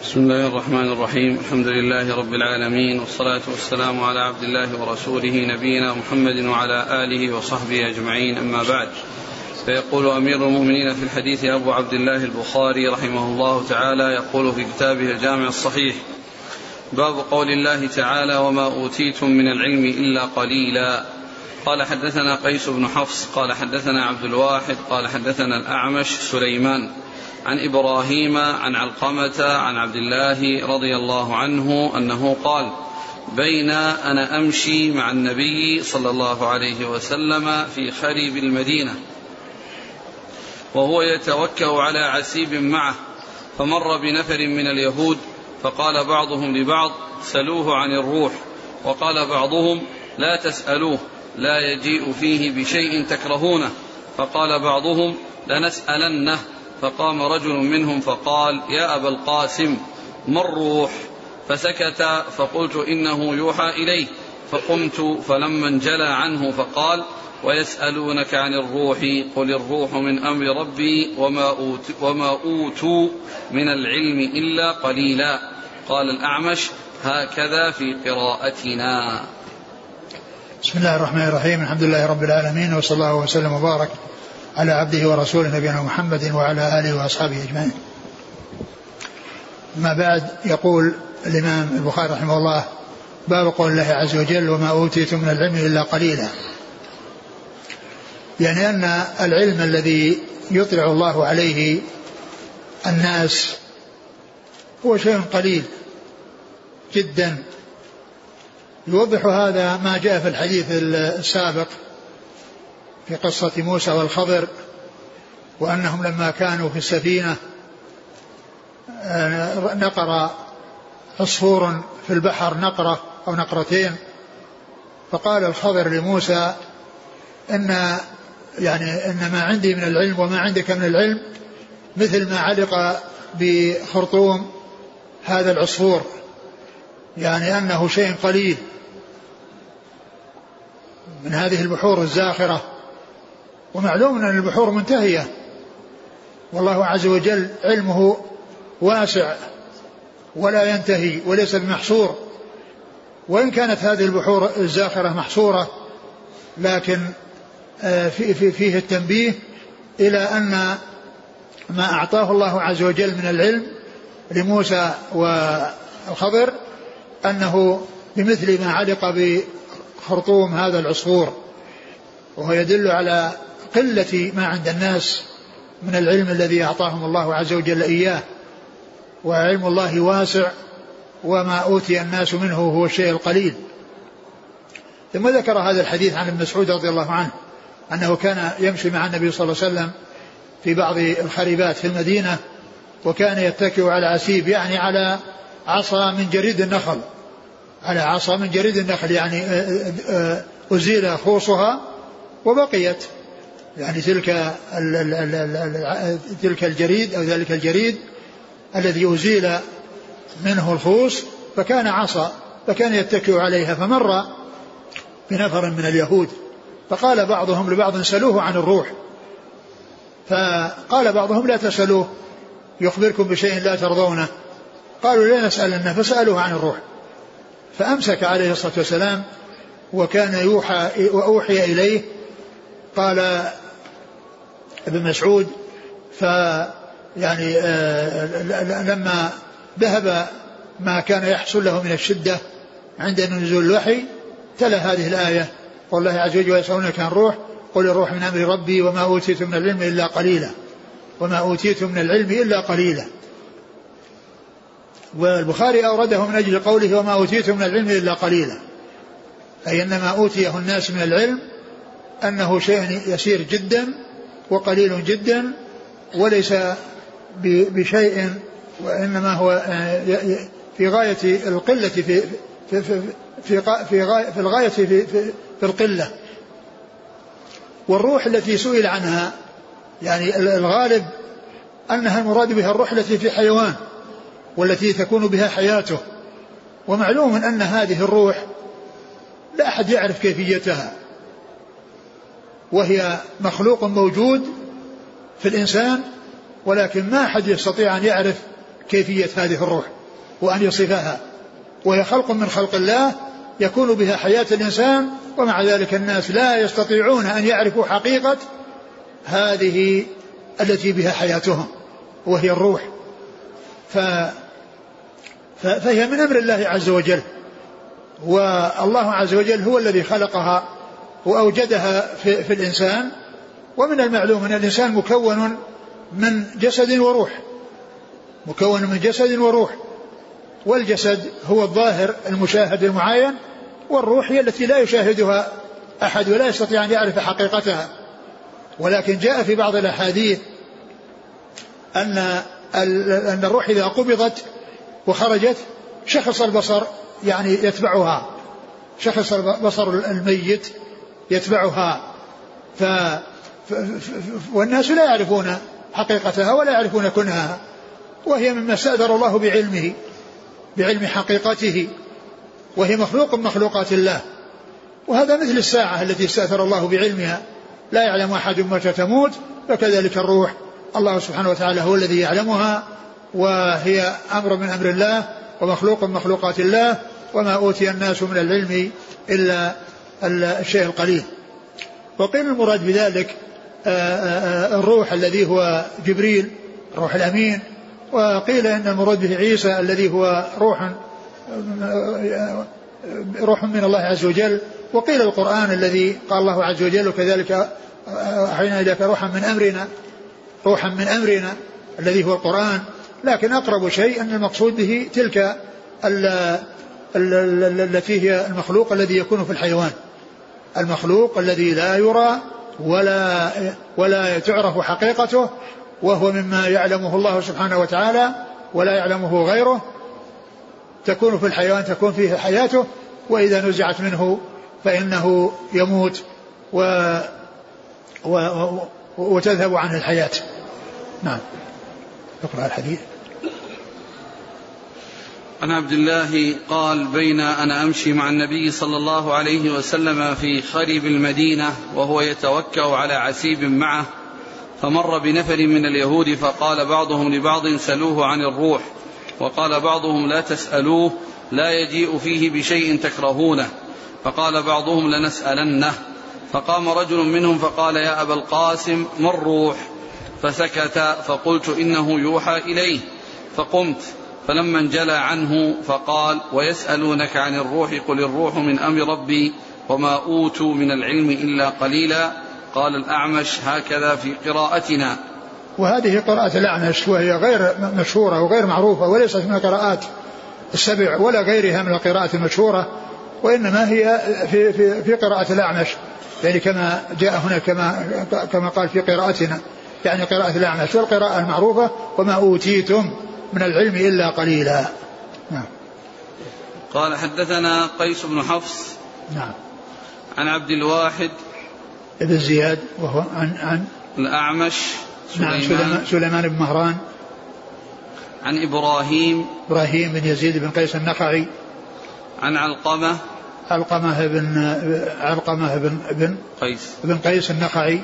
بسم الله الرحمن الرحيم. الحمد لله رب العالمين والصلاة والسلام على عبد الله ورسوله نبينا محمد وعلى آله وصحبه أجمعين. أما بعد فيقول أمير المؤمنين في الحديث أبو عبد الله البخاري رحمه الله تعالى يقول في كتابه الجامع الصحيح باب قول الله تعالى وما أوتيتم من العلم إلا قليلا. قال حدثنا قيس بن حفص قال حدثنا عبد الواحد قال حدثنا الأعمش سليمان. عن إبراهيم عن علقمة عن عبد الله رضي الله عنه أنه قال بين أنا أمشي مع النبي صلى الله عليه وسلم في خريب المدينة وهو يتوكأ على عسيب معه فمر بنفر من اليهود فقال بعضهم لبعض سلوه عن الروح وقال بعضهم لا تسألوه لا يجيء فيه بشيء تكرهونه فقال بعضهم لنسألنه فقام رجل منهم فقال يا أبا القاسم ما الروح فسكت فقلت إنه يوحى إليه فقمت فلما انجلى عنه فقال ويسألونك عن الروح قل الروح من أمر ربي وما, وما أوتوا من العلم إلا قليلا. قال الأعمش هكذا في قراءتنا. بسم الله الرحمن الرحيم. الحمد لله رب العالمين وصلى الله وسلم وبارك على عبده ورسوله نبينا محمد وعلى آله وأصحابه أجمعين. ما بعد يقول الإمام البخاري رحمه الله باب قول الله عز وجل وما أوتيتم من العلم إلا قليلا. يعني أن العلم الذي يطلع الله عليه الناس هو شيء قليل جدا يوضح هذا ما جاء في الحديث السابق في قصة موسى والخضر وأنهم لما كانوا في السفينة نقر عصفور في البحر نقرة أو نقرتين فقال الخضر لموسى إن يعني إن ما عندي من العلم وما عندك من العلم مثل ما علق بخرطوم هذا العصفور يعني أنه شيء قليل من هذه البحور الزاخرة. ومعلوم أن البحور منتهية. والله عز وجل علمه واسع ولا ينتهي وليس بمحصور. وإن كانت هذه البحور الزاخرة محصورة لكن في فيه التنبيه إلى أن ما أعطاه الله عز وجل من العلم لموسى والخضر أنه بمثل ما علق بخرطوم هذا العصفور وهو يدل على قلة ما عند الناس من العلم الذي أعطاهم الله عز وجل إياه وعلم الله واسع وما أوتي الناس منه هو الشيء القليل. ثم ذكر هذا الحديث عن ابن مسعود رضي الله عنه أنه كان يمشي مع النبي صلى الله عليه وسلم في بعض الخريبات في المدينة وكان يتكئ على عسيب يعني على عصا من جريد النخل. على عصا من جريد النخل يعني أزيل خوصها وبقيت. يعني تلك تلك الجريد أو ذلك الجريد الذي أزيل منه الخوص فكان عصا فكان يتكئ عليها فمر بنفر من اليهود. فقال بعضهم لبعض سلوه عن الروح. فقال بعضهم لا تسألوه يخبركم بشيء لا ترضونه. قالوا لا نسألنه فسألوه عن الروح. فأمسك عليه الصلاة والسلام وكان يوحى وأوحي إليه قال ابن مسعود ف يعني آه لما ذهب ما كان يحصل له من الشدة عند نزول الوحي تلا هذه الآية والله عز وجل يسألونك عن الروح قل الروح من أمر ربي وما أوتيت من العلم إلا قليلا. وما أوتيت من العلم إلا قليلا. والبخاري أورده من أجل قوله وما أوتيت من العلم إلا قليلا. أي أن ما أوتيه الناس من العلم أنه شيء يسير جدا وقليل جدا وليس بشيء وإنما هو في غاية القلة في في في في, في, غاية في الغاية في, في, في القلة. والروح التي سئل عنها يعني الغالب أنها المراد بها الروح التي في حيوان والتي تكون بها حياته. ومعلوم أن هذه الروح لا أحد يعرف كيفيتها. وهي مخلوق موجود في الإنسان ولكن ما أحد يستطيع أن يعرف كيفية هذه الروح وأن يصفها. وهي خلق من خلق الله يكون بها حياة الإنسان ومع ذلك الناس لا يستطيعون أن يعرفوا حقيقة هذه التي بها حياتهم وهي الروح. ف فهي من أمر الله عز وجل والله عز وجل هو الذي خلقها. وأوجدها في, في الإنسان ومن المعلوم أن الإنسان مكون من جسد وروح مكون من جسد وروح والجسد هو الظاهر المشاهد المعاين والروح هي التي لا يشاهدها أحد ولا يستطيع أن يعرف حقيقتها. ولكن جاء في بعض الأحاديث أن أن الروح إذا قبضت وخرجت شخص البصر يعني يتبعها شخص بصر الميت يتبعها. ف والناس لا يعرفون حقيقتها ولا يعرفون كنهها وهي مما استأثر الله بعلمه بعلم حقيقته. وهي مخلوق من مخلوقات الله. وهذا مثل الساعة التي استأثر الله بعلمها. لا يعلم أحد متى تموت فكذلك الروح. الله سبحانه وتعالى هو الذي يعلمها وهي أمر من أمر الله ومخلوق من مخلوقات الله وما أوتي الناس من العلم إلا الشيء القليل. وقيل المراد بذلك آه، آه، آه، الروح الذي هو جبريل روح الأمين. وقيل إن المراد به عيسى الذي هو روح روح من الله عز وجل. وقيل القرآن الذي قال الله عز وجل وكذلك أحينا إليك روحا من أمرنا روحا من أمرنا الذي هو القرآن. لكن أقرب شيء أن المقصود به تلك التي هي المخلوق الذي يكون في الحيوان. المخلوق الذي لا يرى ولا ولا تعرف حقيقته وهو مما يعلمه الله سبحانه وتعالى ولا يعلمه غيره. تكون في الحيوان تكون فيه حياته وإذا نزعت منه فإنه يموت و و وتذهب عنه الحياة. نعم. اقرأ الحديث. عن عبد الله قال بين أنا أمشي مع النبي صلى الله عليه وسلم في خرب المدينة وهو يتوكأ على عسيب معه فمر بنفر من اليهود فقال بعضهم لبعض سلوه عن الروح وقال بعضهم لا تسألوه لا يجيء فيه بشيء تكرهونه فقال بعضهم لنسألنه فقام رجل منهم فقال يا أبا القاسم ما الروح? فسكت فقلت إنه يوحى إليه. فقمت فلما انجلى عنه فقال ويسألونك عن الروح قل الروح من أمر ربي وما أوتوا من العلم إلا قليلا. قال الأعمش هكذا في قراءتنا. وهذه قراءة الأعمش وهي غير مشهورة وغير معروفة وليست من القراءات السبع ولا غيرها من القراءات المشهورة وإنما هي في, في, في قراءة الأعمش. يعني كما جاء هنا كما كما قال في قراءتنا يعني قراءة الأعمش والقراءة المعروفة وما أوتيتم. من العلم إلا قليلا. نعم. قال حدثنا قيس بن حفص نعم. عن عبد الواحد ابن زياد وهو عن عن الأعمش نعم، سليمان. نعم سليمان بن مهران. عن إبراهيم إبراهيم بن يزيد بن قيس النخعي. عن علقمة. علقمة بن علقمة بن بن قيس. بن قيس النخعي.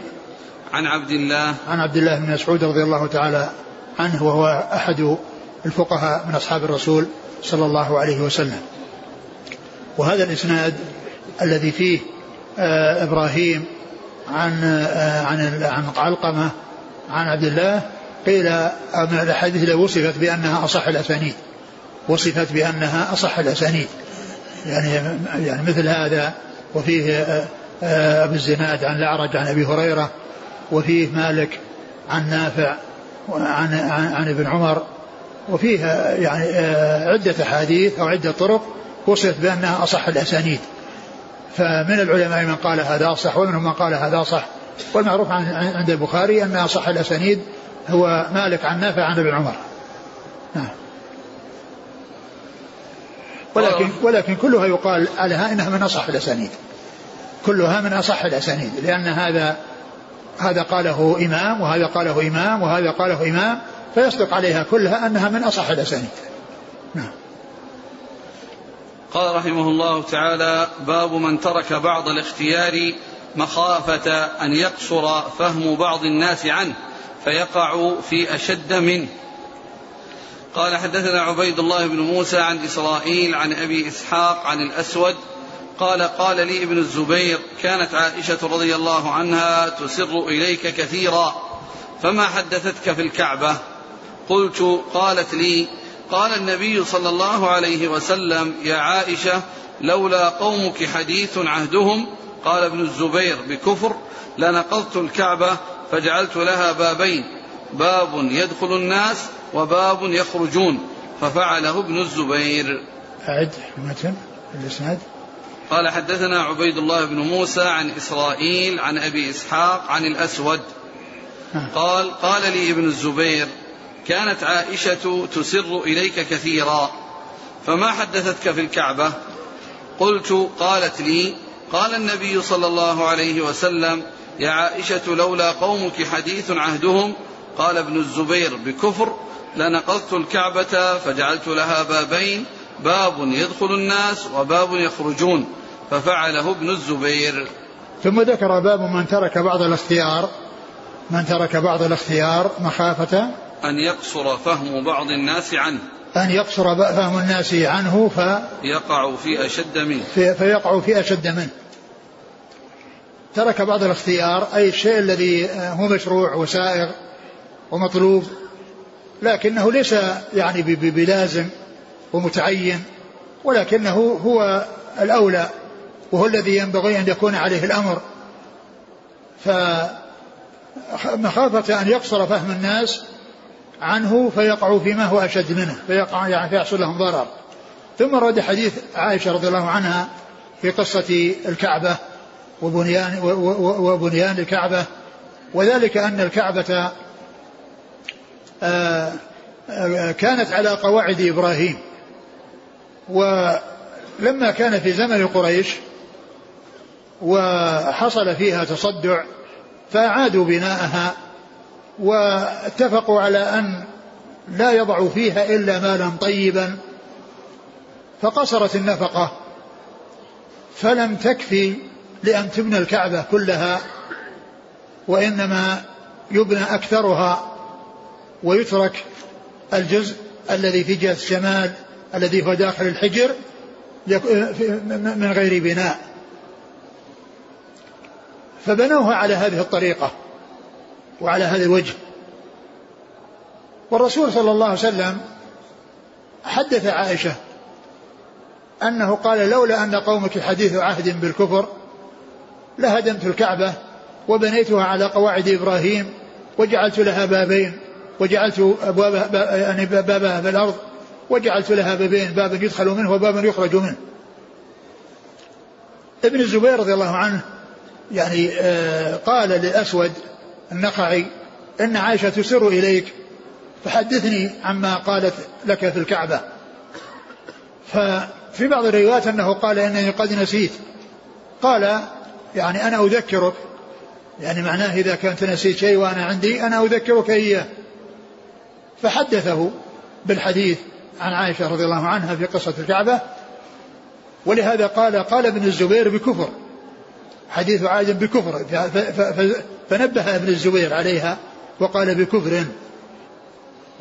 عن عبد الله. عن عبد الله بن مسعود رضي الله تعالى عنه وهو أحد الفقهاء من أصحاب الرسول صلى الله عليه وسلم. وهذا الإسناد الذي فيه آه إبراهيم عن آه عن عن علقمة عن عبد الله قيل من الأحاديث وصفت بأنها أصح الأسانيد. وصفت بأنها أصح الأسانيد. يعني يعني مثل هذا وفيه آه، أبو الزناد عن الأعرج عن أبي هريرة وفيه مالك عن نافع عن, عن ابن عمر وفيه يعني آه، عدة أحاديث أو عدة طرق وصفت بأنها أصح الأسانيد. فمن العلماء من قال هذا صح ومنهم من قال هذا صح والمعروف عند البخاري أن أصح الأسانيد هو مالك عن نافع عن ابن عمر. نعم. ولكن ولكن كلها يقال عليها إنها من أصح الأسانيد. كلها من أصح الأسانيد لأن هذا هذا قاله إمام وهذا قاله إمام وهذا قاله إمام فيصدق عليها كلها أنها من أصح الأسانيد. نعم. قال رحمه الله تعالى باب من ترك بعض الاختيار مخافة أن يقصر فهم بعض الناس عنه فيقع في أشد منه. قال حدثنا عبيد الله بن موسى عن إسرائيل عن أبي إسحاق عن الأسود قال قال لي ابن الزبير كانت عائشة رضي الله عنها تسر إليك كثيرا فما حدثتك في الكعبة؟ قلت قالت لي قال النبي صلى الله عليه وسلم يا عائشة لولا قومك حديث عهدهم قال ابن الزبير بكفر لنقضت الكعبة فجعلت لها بابين باب يدخل الناس وباب يخرجون ففعله ابن الزبير. أعد متن الإسناد. قال حدثنا عبيد الله بن موسى عن إسرائيل عن أبي إسحاق عن الأسود. قال قال لي ابن الزبير كانت عائشة تسر إليك كثيرا فما حدثتك في الكعبة؟ قلت قالت لي قال النبي صلى الله عليه وسلم يا عائشة لولا قومك حديث عهدهم قال ابن الزبير بكفر لنقضت الكعبة فجعلت لها بابين باب يدخل الناس وباب يخرجون ففعله ابن الزبير. ثم ذكر باب من ترك بعض الاختيار من ترك بعض الاختيار مخافة أن يقصر فهم بعض الناس عنه. أن يقصر فهم الناس عنه ف يقع في أشد منه. في فيقع في أشد منه. ترك بعض الاختيار أي الشيء الذي هو مشروع وسائغ ومطلوب لكنه ليس يعني بلازم ومتعين ولكنه هو الأولى وهو الذي ينبغي أن يكون عليه الأمر. فمخافة أن يقصر فهم الناس عنه فيقعوا فيما هو أشد منه فيقع يعني فيحصل لهم ضرر. ثم رد حديث عائشة رضي الله عنها في قصة الكعبة وبنيان وبنيان الكعبة وذلك أن الكعبة آه، كانت على قواعد إبراهيم. ولما كان في زمن قريش وحصل فيها تصدع فأعادوا بناءها واتفقوا على أن لا يضعوا فيها إلا مالا طيبا فقصرت النفقة. فلم تكفي لأن تبنى الكعبة كلها وإنما يبنى أكثرها ويترك الجزء الذي في جهة الشمال الذي هو داخل الحجر من غير بناء. فبنوها على هذه الطريقة. وعلى هذا الوجه. والرسول صلى الله عليه وسلم حدث عائشة أنه قال لولا أن قومك حديث عهد بالكفر لهدمت الكعبة وبنيتها على قواعد إبراهيم وجعلت لها بابين وجعلت أبوابها يعني بابها في الأرض وجعلت لها بابين باب يدخل منه وباب يخرج منه. ابن الزبير رضي الله عنه يعني آه، قال للأسود النخعي إن عائشة تسر إليك فحدثني عما قالت لك في الكعبة. ففي بعض الروايات أنه قال إنني قد نسيت. قال يعني أنا أذكرك. يعني معناه إذا كنت نسيت شيء وأنا عندي أنا أذكرك إياه. فحدثه بالحديث عن عائشة رضي الله عنها في قصة الكعبة. ولهذا قال قال ابن الزبير بكفر. حديث عائشة بكفر. فنبه ابن الزبير عليها وقال بكفر.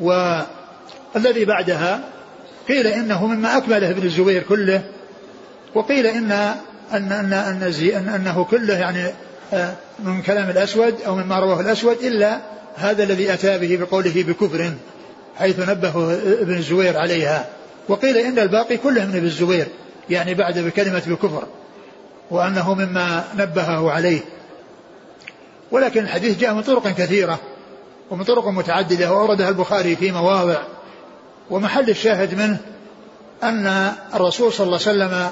والذي بعدها قيل إنه مما اكمله ابن الزبير كله وقيل ان ان ان, أن, أن أنه كله يعني آه، من كلام الأسود أو مما رواه الأسود إلا هذا الذي أتى به بقوله بكفر حيث نبه ابن الزبير عليها. وقيل إن الباقي كله من ابن الزبير يعني بعد بكلمة بكفر وأنه مما نبهه عليه. ولكن الحديث جاء من طرق كثيرة ومن طرق متعددة وأوردها البخاري في مواضع. ومحل الشاهد منه أن الرسول صلى الله عليه وسلم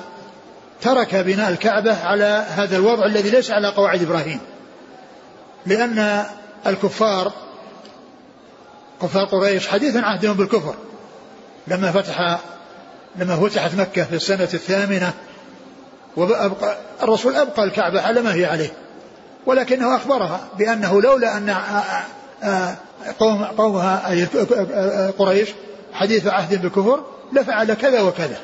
ترك بناء الكعبة على هذا الوضع الذي ليس على قواعد إبراهيم. لأن الكفار كفار قريش حديث عهدهم بالكفر. لما فتح لما فتحت مكة في السنة الثامنة وأبقى الرسول أبقى الكعبة على ما هي عليه. ولكنه أخبرها بأنه لولا أن قوم قومها أي قريش حديث عهد بالكفر لفعل كذا وكذا.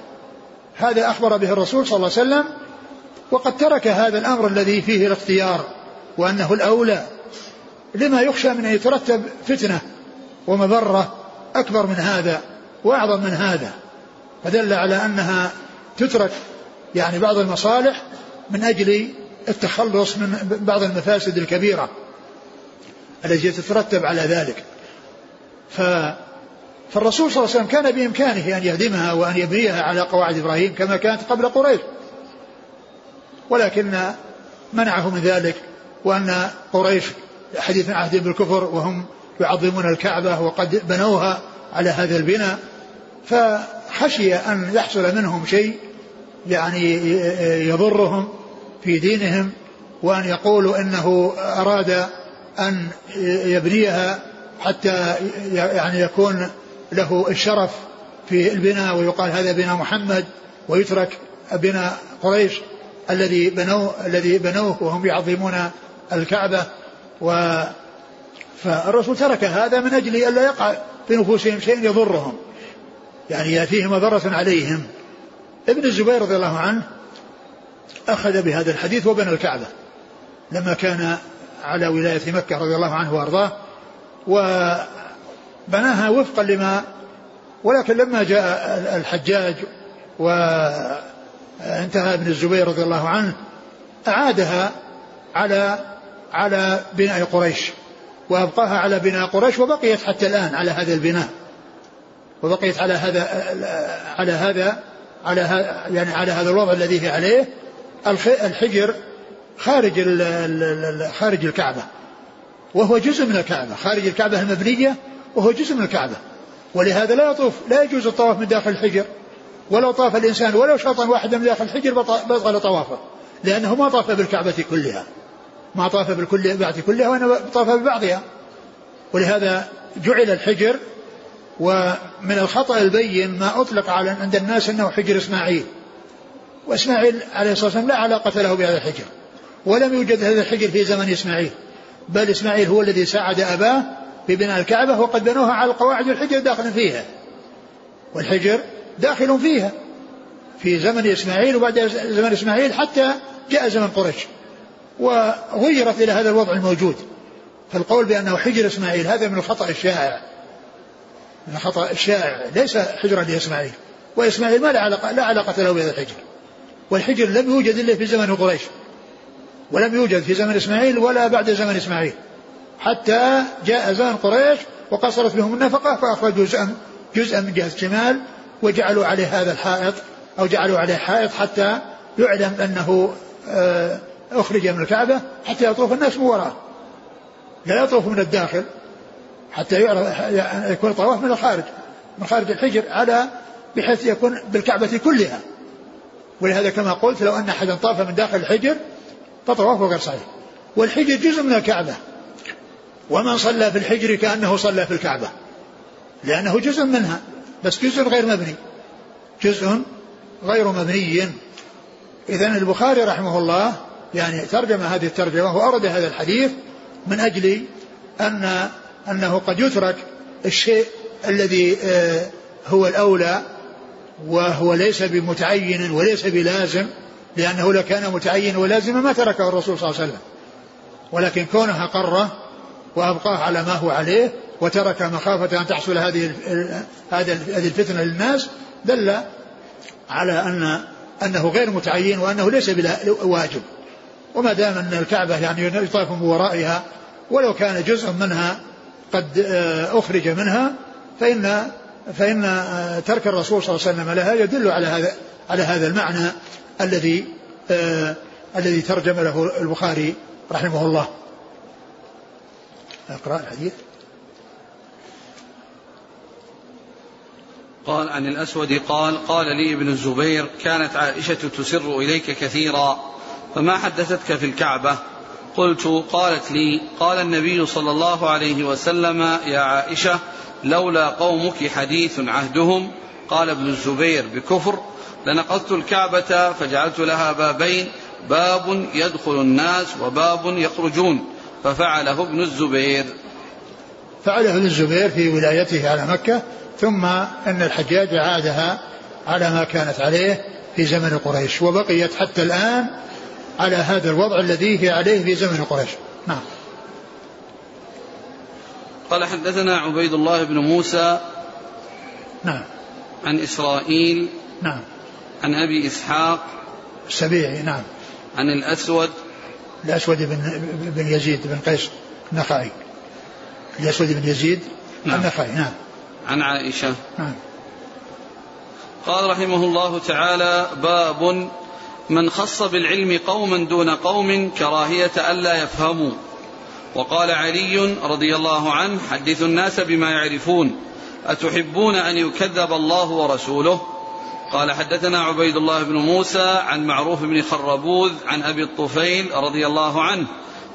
هذا أخبر به الرسول صلى الله عليه وسلم وقد ترك هذا الأمر الذي فيه الاختيار وأنه الأولى. لما يخشى من أن يترتب فتنة ومضرة أكبر من هذا وأعظم من هذا فدل على أنها تترك يعني بعض المصالح من أجل التخلص من بعض المفاسد الكبيرة التي تترتب على ذلك. ف فالرسول صلى الله عليه وسلم كان بإمكانه أن يهدمها وأن يبنيها على قواعد إبراهيم كما كانت قبل قريش. ولكن منعه من ذلك وأن قريش حديث عهد بالكفر وهم يعظمون الكعبة وقد بنوها على هذا البناء. فخشي أن يحصل منهم شيء يعني يضرهم في دينهم وأن يقولوا إنه أراد أن يبنيها حتى يعني يكون له الشرف في البناء ويقال هذا بناء محمد ويترك بناء قريش الذي بنوه الذي بنوه وهم يعظمون الكعبة. و فالرسول ترك هذا من أجل ألا يقع في نفوسهم شيء يضرهم يعني يأتيهم مضرة عليهم. ابن الزبير رضي الله عنه أخذ بهذا الحديث وبنى الكعبة لما كان على ولاية مكة رضي الله عنه وأرضاه وبناها وفقا لما ولكن لما جاء الحجاج وانتهى ابن الزبير رضي الله عنه أعادها على على بناء قريش وأبقاها على بناء قريش وبقيت حتى الآن على هذا البناء وبقيت على هذا على هذا على يعني على هذا الوضع الذي هي عليه. الحجر خارج خارج الكعبة وهو جزء من الكعبة. خارج الكعبة المبنية وهو جزء من الكعبة. ولهذا لا يطوف لا يجوز الطواف من داخل الحجر. ولو طاف الإنسان ولو شطا واحدا من داخل الحجر بطل طوافه. لأنه ما طاف بالكعبة كلها. ما طاف بالكعبة كلها وإنما طاف ببعضها. ولهذا جعل الحجر ومن الخطأ البين ما أطلق على عند الناس أنه حجر إسماعيل. وإسماعيل عليه الصلاة والسلام لا علاقة له بهذا الحجر ولم يوجد هذا الحجر في زمن إسماعيل بل إسماعيل هو الذي ساعد أباه في بناء الكعبة وقد بنوها على القواعد والحجر داخل فيها والحجر داخل فيها في زمن إسماعيل وبعد زمن إسماعيل حتى جاء زمن قريش وغيرت إلى هذا الوضع الموجود فالقول بأنه حجر إسماعيل هذا من الخطأ الشائع من الخطأ الشائع ليس حجرا لإسماعيل وإسماعيل ما لا علاقة, لا علاقة له بهذا الحجر. والحجر لم يوجد إلا في زمن قريش ولم يوجد في زمن إسماعيل ولا بعد زمن إسماعيل. حتى جاء زمن قريش وقصرت بهم النفقة فأخرجوا جزءا جزءا من جهة الشمال وجعلوا عليه هذا الحائط أو جعلوا عليه حائط حتى يعلم أنه آه، أخرج من الكعبة حتى يطوف الناس من وراءه لا يطوف من الداخل حتى يعرف يكون طواف من الخارج من خارج الحجر على بحيث يكون بالكعبة كلها. ولهذا كما قلت لو أن أحدا طاف من داخل الحجر فطوافه غير صحيح. والحجر جزء من الكعبة. ومن صلى في الحجر كأنه صلى في الكعبة. لأنه جزء منها. بس جزء غير مبني. جزء غير مبني. إذا البخاري رحمه الله يعني ترجم هذه الترجمة وأورد هذا الحديث من أجل أن أنه قد يترك الشيء الذي آه، هو الأولى وهو ليس بمتعين وليس بلازم لأنه لو كان متعين ولازما ما تركه الرسول صلى الله عليه وسلم. ولكن كونها قرة وأبقاه على ما هو عليه وترك مخافة أن تحصل هذه هذه الفتنة للناس دل على أن أنه غير متعين وأنه ليس بواجب وما دام أن الكعبة يعني يطاف من ورائها ولو كان جزء منها قد آه، أخرج منها فإن فإن آه، ترك الرسول صلى الله عليه وسلم لها يدل على هذا على هذا المعنى الذي آه الذي ترجم له البخاري رحمه الله. أقرأ الحديث. قال عن الأسود قال قال لي ابن الزبير كانت عائشة تسر إليك كثيرا فما حدثتك في الكعبة قلت قالت لي قال النبي صلى الله عليه وسلم يا عائشة لولا قومك حديث عهدهم. قال ابن الزبير بكفر لنقضت الكعبة فجعلت لها بابين باب يدخل الناس وباب يخرجون. ففعله ابن الزبير. فعله ابن الزبير في ولايته على مكة ثم أن الحجاج عادها على ما كانت عليه في زمن قريش وبقيت حتى الآن على هذا الوضع الذي هي عليه في زمن قريش. نعم. قال حدثنا عبيد الله بن موسى نعم. عن إسرائيل نعم. عن أبي إسحاق السبيعي نعم. عن الأسود الأسود بن, بن يزيد بن قيس النخعي. الأسود بن يزيد نعم. النخعي نعم. عن عائشة. نعم. قال رحمه الله تعالى باب من خص بالعلم قوما دون قوم كراهية ألا يفهموا. وقال علي رضي الله عنه حدثوا الناس بما يعرفون أتحبون أن يكذب الله ورسوله؟ قال حدثنا عبيد الله بن موسى عن معروف بن خربوذ عن أبي الطفيل رضي الله عنه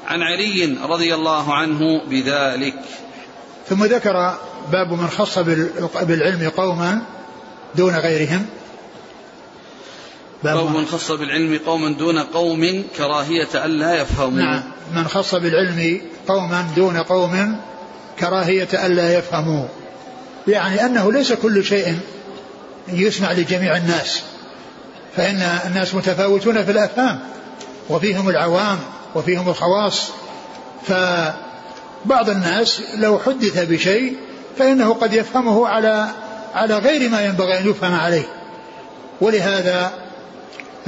عن علي رضي الله عنه بذلك. ثم ذكر باب من خص بالعلم قوما دون غيرهم. باب من خص بالعلم قوما دون قوم كراهية ألا يفهموا. نعم. من خص بالعلم قوما دون قوم كراهية ألا يفهموا. يعني أنه ليس كل شيء يسمع لجميع الناس فإن الناس متفاوتون في الأفهام وفيهم العوام وفيهم الخواص. فبعض الناس لو حدث بشيء فإنه قد يفهمه على على غير ما ينبغي أن يفهم عليه. ولهذا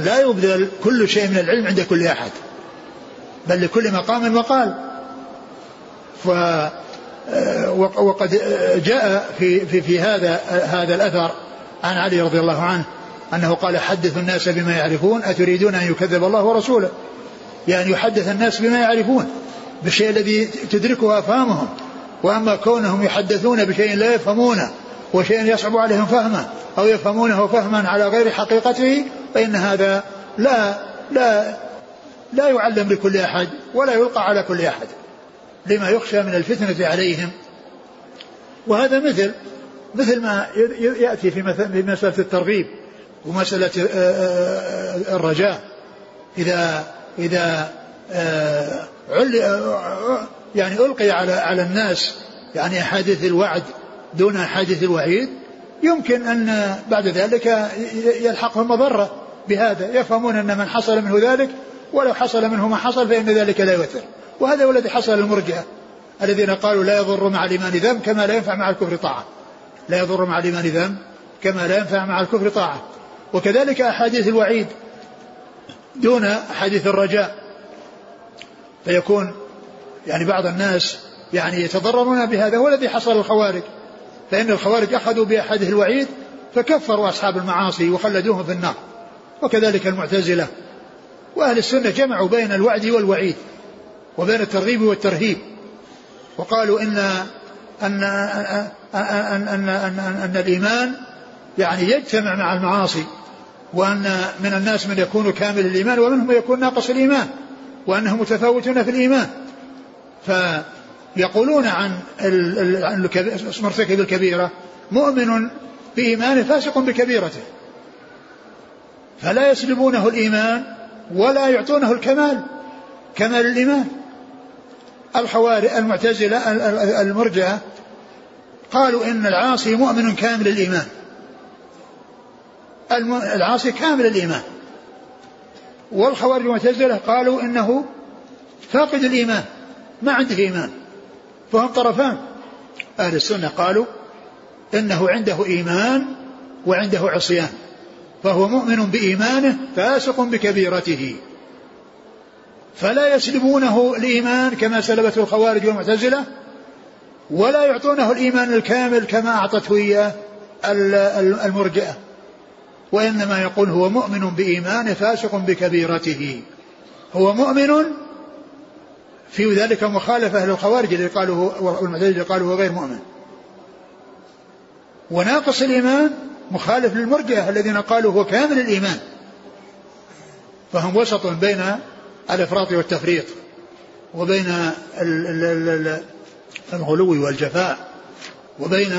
لا يبذل كل شيء من العلم عند كل أحد بل لكل مقام مقال ف وقد جاء في في في هذا هذا الأثر عن علي رضي الله عنه أنه قال حدثوا الناس بما يعرفون أتريدون أن يكذب الله ورسوله؟ يعني يحدث الناس بما يعرفون بالشيء الذي تدركه أفهامهم. وأما كونهم يحدثون بشيء لا يفهمونه وشيء يصعب عليهم فهمه أو يفهمونه فهما على غير حقيقته فإن هذا لا لا لا يعلم لكل أحد ولا يلقى على كل أحد لما يخشى من الفتنة عليهم. وهذا مثل مثل ما يأتي في مسألة الترغيب آه، الرجاء. إذا آه، يعني ألقي على على الناس يعني أحاديث الوعد دون أحاديث الوعيد يمكن أن بعد ذلك يلحقهم مضرة. بهذا. يفهمون أن من حصل منه ذلك ولو حصل منه ما حصل فإن ذلك لا يؤثر. وهذا هو الذي حصل للمرجئة الذين قالوا لا يضر مع الإيمان ذنب كما لا ينفع مع الكفر طاعة. لا يضر مع الإيمان ذنب كما لا ينفع مع الكفر طاعة. وكذلك أحاديث الوعيد دون أحاديث الرجاء. فيكون يعني بعض الناس يعني يتضررون بهذا هو الذي حصل للخوارج فإن الخوارج أخذوا بأحاديث الوعيد فكفروا أصحاب المعاصي وخلدوهم في النار. وكذلك المعتزلة وأهل السنة جمعوا بين الوعد والوعيد وبين الترغيب والترهيب وقالوا إن أن أن أن أن, أن, أن الإيمان يعني يجتمع مع المعاصي وأن من الناس من يكون كامل الإيمان ومنهم من يكون ناقص الإيمان وأنهم متفاوتون في الإيمان فيقولون عن مرتكب الكبيرة مؤمن بإيمانه فاسق بكبيرته فلا يسلبونه الإيمان ولا يعطونه الكمال. كمال الإيمان. الحواري المعتزلة المرجئة قالوا إن العاصي مؤمن كامل الإيمان. العاصي كامل الإيمان. والخوارج المعتزلة قالوا إنه فاقد الإيمان ما عنده إيمان. فهم طرفان. أهل السنة قالوا إنه عنده إيمان وعنده عصيان. فهو مؤمن بإيمانه فاسق بكبيرته. فلا يسلبونه الإيمان كما سلبته الخوارج والمعتزلة ولا يعطونه الإيمان الكامل كما أعطته إياه المرجئة. وإنما يقول هو مؤمن بإيمانه فاسق بكبيرته. هو مؤمن في ذلك مخالفة للخوارج اللي قالوا والمعتزلة اللي قالوا هو غير مؤمن. وناقص الإيمان مخالف للمرجئة الذين قالوا هو كامل الإيمان. فهم وسط بين الإفراط والتفريط وبين الغلو والجفاء وبين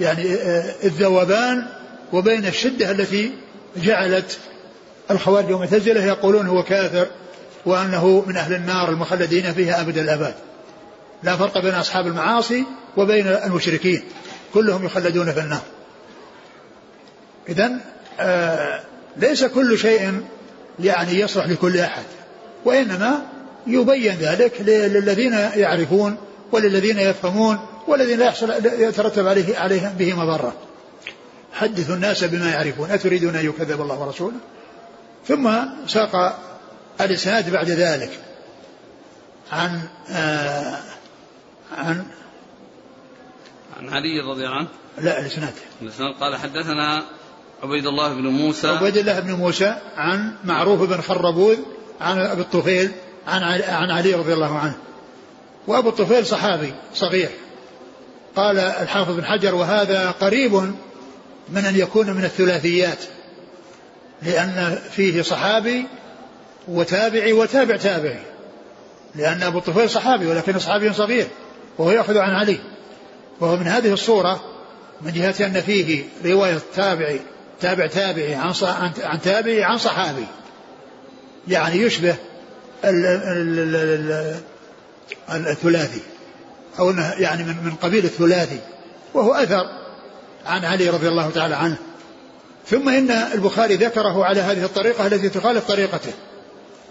يعني الذوبان وبين الشدة التي جعلت الخوارج والمعتزلة يقولون هو كافر وأنه من أهل النار المخلدين فيها أبد الأبد لا فرق بين أصحاب المعاصي وبين المشركين. كلهم يخلدون في النار. إذا آه ليس كل شيء يعني يصلح لكل أحد وإنما يبين ذلك للذين يعرفون وللذين يفهمون والذي لا يحصل يترتب عليه عليه به مضرة. حدثوا الناس بما يعرفون أتريدون أن يكذب الله ورسوله؟ ثم ساق الإسناد بعد ذلك عن آه عن عن علي رضي الله عنه. لا الإسناد. الإسناد قال حدثنا عبيد الله بن موسى. عبيد الله بن موسى عن معروف بن خربوذ عن أبي الطفيل عن عن علي رضي الله عنه. وأبو الطفيل صحابي صغير. قال الحافظ بن حجر وهذا قريب من أن يكون من الثلاثيات لأن فيه صحابي وتابعي وتابع تابعي. لأن أبو الطفيل صحابي ولكن صحابي صغير وهو يأخذ عن علي. وهو من هذه الصورة من جهة أن فيه رواية تابعي تابع تابعي عن عن تابعي عن صحابي. يعني يشبه الثلاثي. أو أنه يعني من من قبيل الثلاثي. وهو أثر عن علي رضي الله تعالى عنه. ثم إن البخاري ذكره على هذه الطريقة التي تخالف طريقته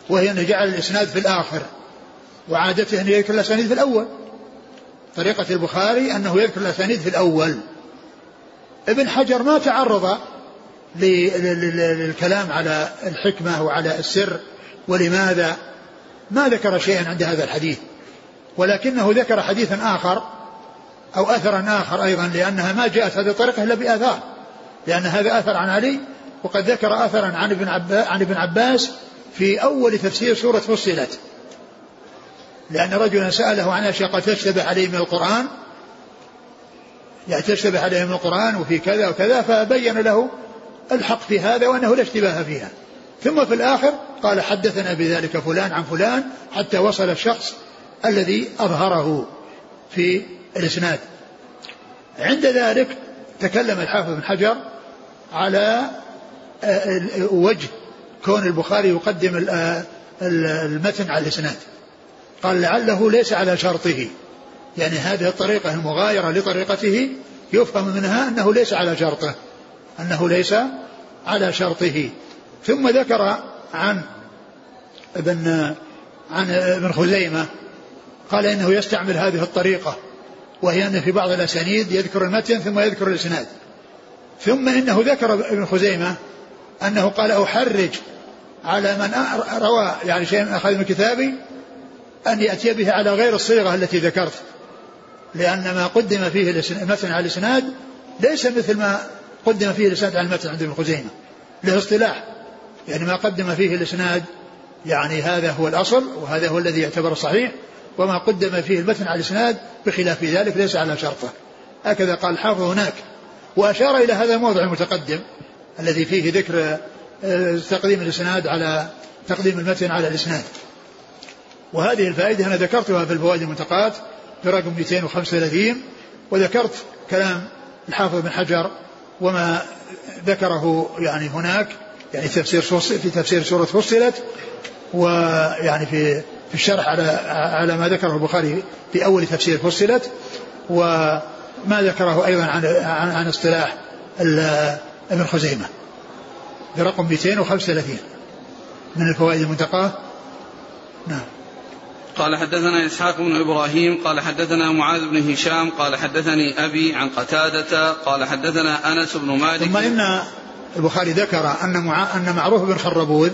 وهي أنه جعل الإسناد في الآخر. وعادته أن يذكر الأسانيد في الأول. طريقة البخاري أنه يذكر الأسانيد في الأول. ابن حجر ما تعرض للكلام على الحكمة وعلى السر ولماذا؟ ما ذكر شيئا عند هذا الحديث. ولكنه ذكر حديثا آخر أو أثرا آخر أيضا لأنها ما جاءت هذه الطريقة إلا بآثار. لأن هذا أثر عن علي وقد ذكر أثرا عن ابن, عن ابن عباس في أول تفسير سورة فصلت. لأن رجلا سأله عن أشياء قد تشتبه عليه من القرآن يعني تشتبه عليه من القرآن وفي كذا وكذا فبين له الحق في هذا وأنه لا اشتباه فيها. ثم في الآخر قال حدثنا بذلك فلان عن فلان حتى وصل الشخص الذي أظهره في الإسناد. عند ذلك تكلم الحافظ بن حجر على آه، وجه كون البخاري يقدم آه، المتن على الإسناد. قال لعله ليس على شرطه. يعني هذه الطريقة المغايرة لطريقته يفهم منها أنه ليس على شرطه. أنه ليس على شرطه. ثم ذكر عن ابن عن ابن خزيمة قال إنه يستعمل هذه الطريقة وهي أن في بعض الأسانيد يذكر المتن ثم يذكر الإسناد. ثم إنه ذكر ابن خزيمة أنه قال أحرج على من روى يعني شيئا أخذ من كتابي أن يأتي به على غير الصيغة التي ذكرت لأن ما قدم فيه المتن على الإسناد ليس مثل ما قدم فيه الإسناد على المتن عند ابن خزيمة له اصطلاح. يعني ما قدم فيه الإسناد يعني هذا هو الأصل وهذا هو الذي يعتبر صحيح وما قدم فيه المتن على الإسناد بخلاف ذلك ليس على شرطه. هكذا قال الحافظ هناك. وأشار إلى هذا الموضع المتقدم الذي فيه ذكر آه، تقديم الإسناد على تقديم المتن على الإسناد. وهذه الفائدة أنا ذكرتها في الفوائد المنتقات برقم 235 وذكرت كلام الحافظ بن حجر وما ذكره يعني هناك يعني تفسير في تفسير سورة فصلت ويعني في في الشرح على على ما ذكره البخاري في أول تفسير فصلت وما ذكره أيضا عن عن, عن اصطلاح ابن خزيمة. برقم 235 من الفوائد المنتقاة؟ نعم. قال حدثنا إسحاق بن إبراهيم قال حدثنا معاذ بن هشام قال حدثني أبي عن قتادة قال حدثنا أنس بن مالك. ثم إن البخاري ذكر أن مع... أن معروف بن خربوذ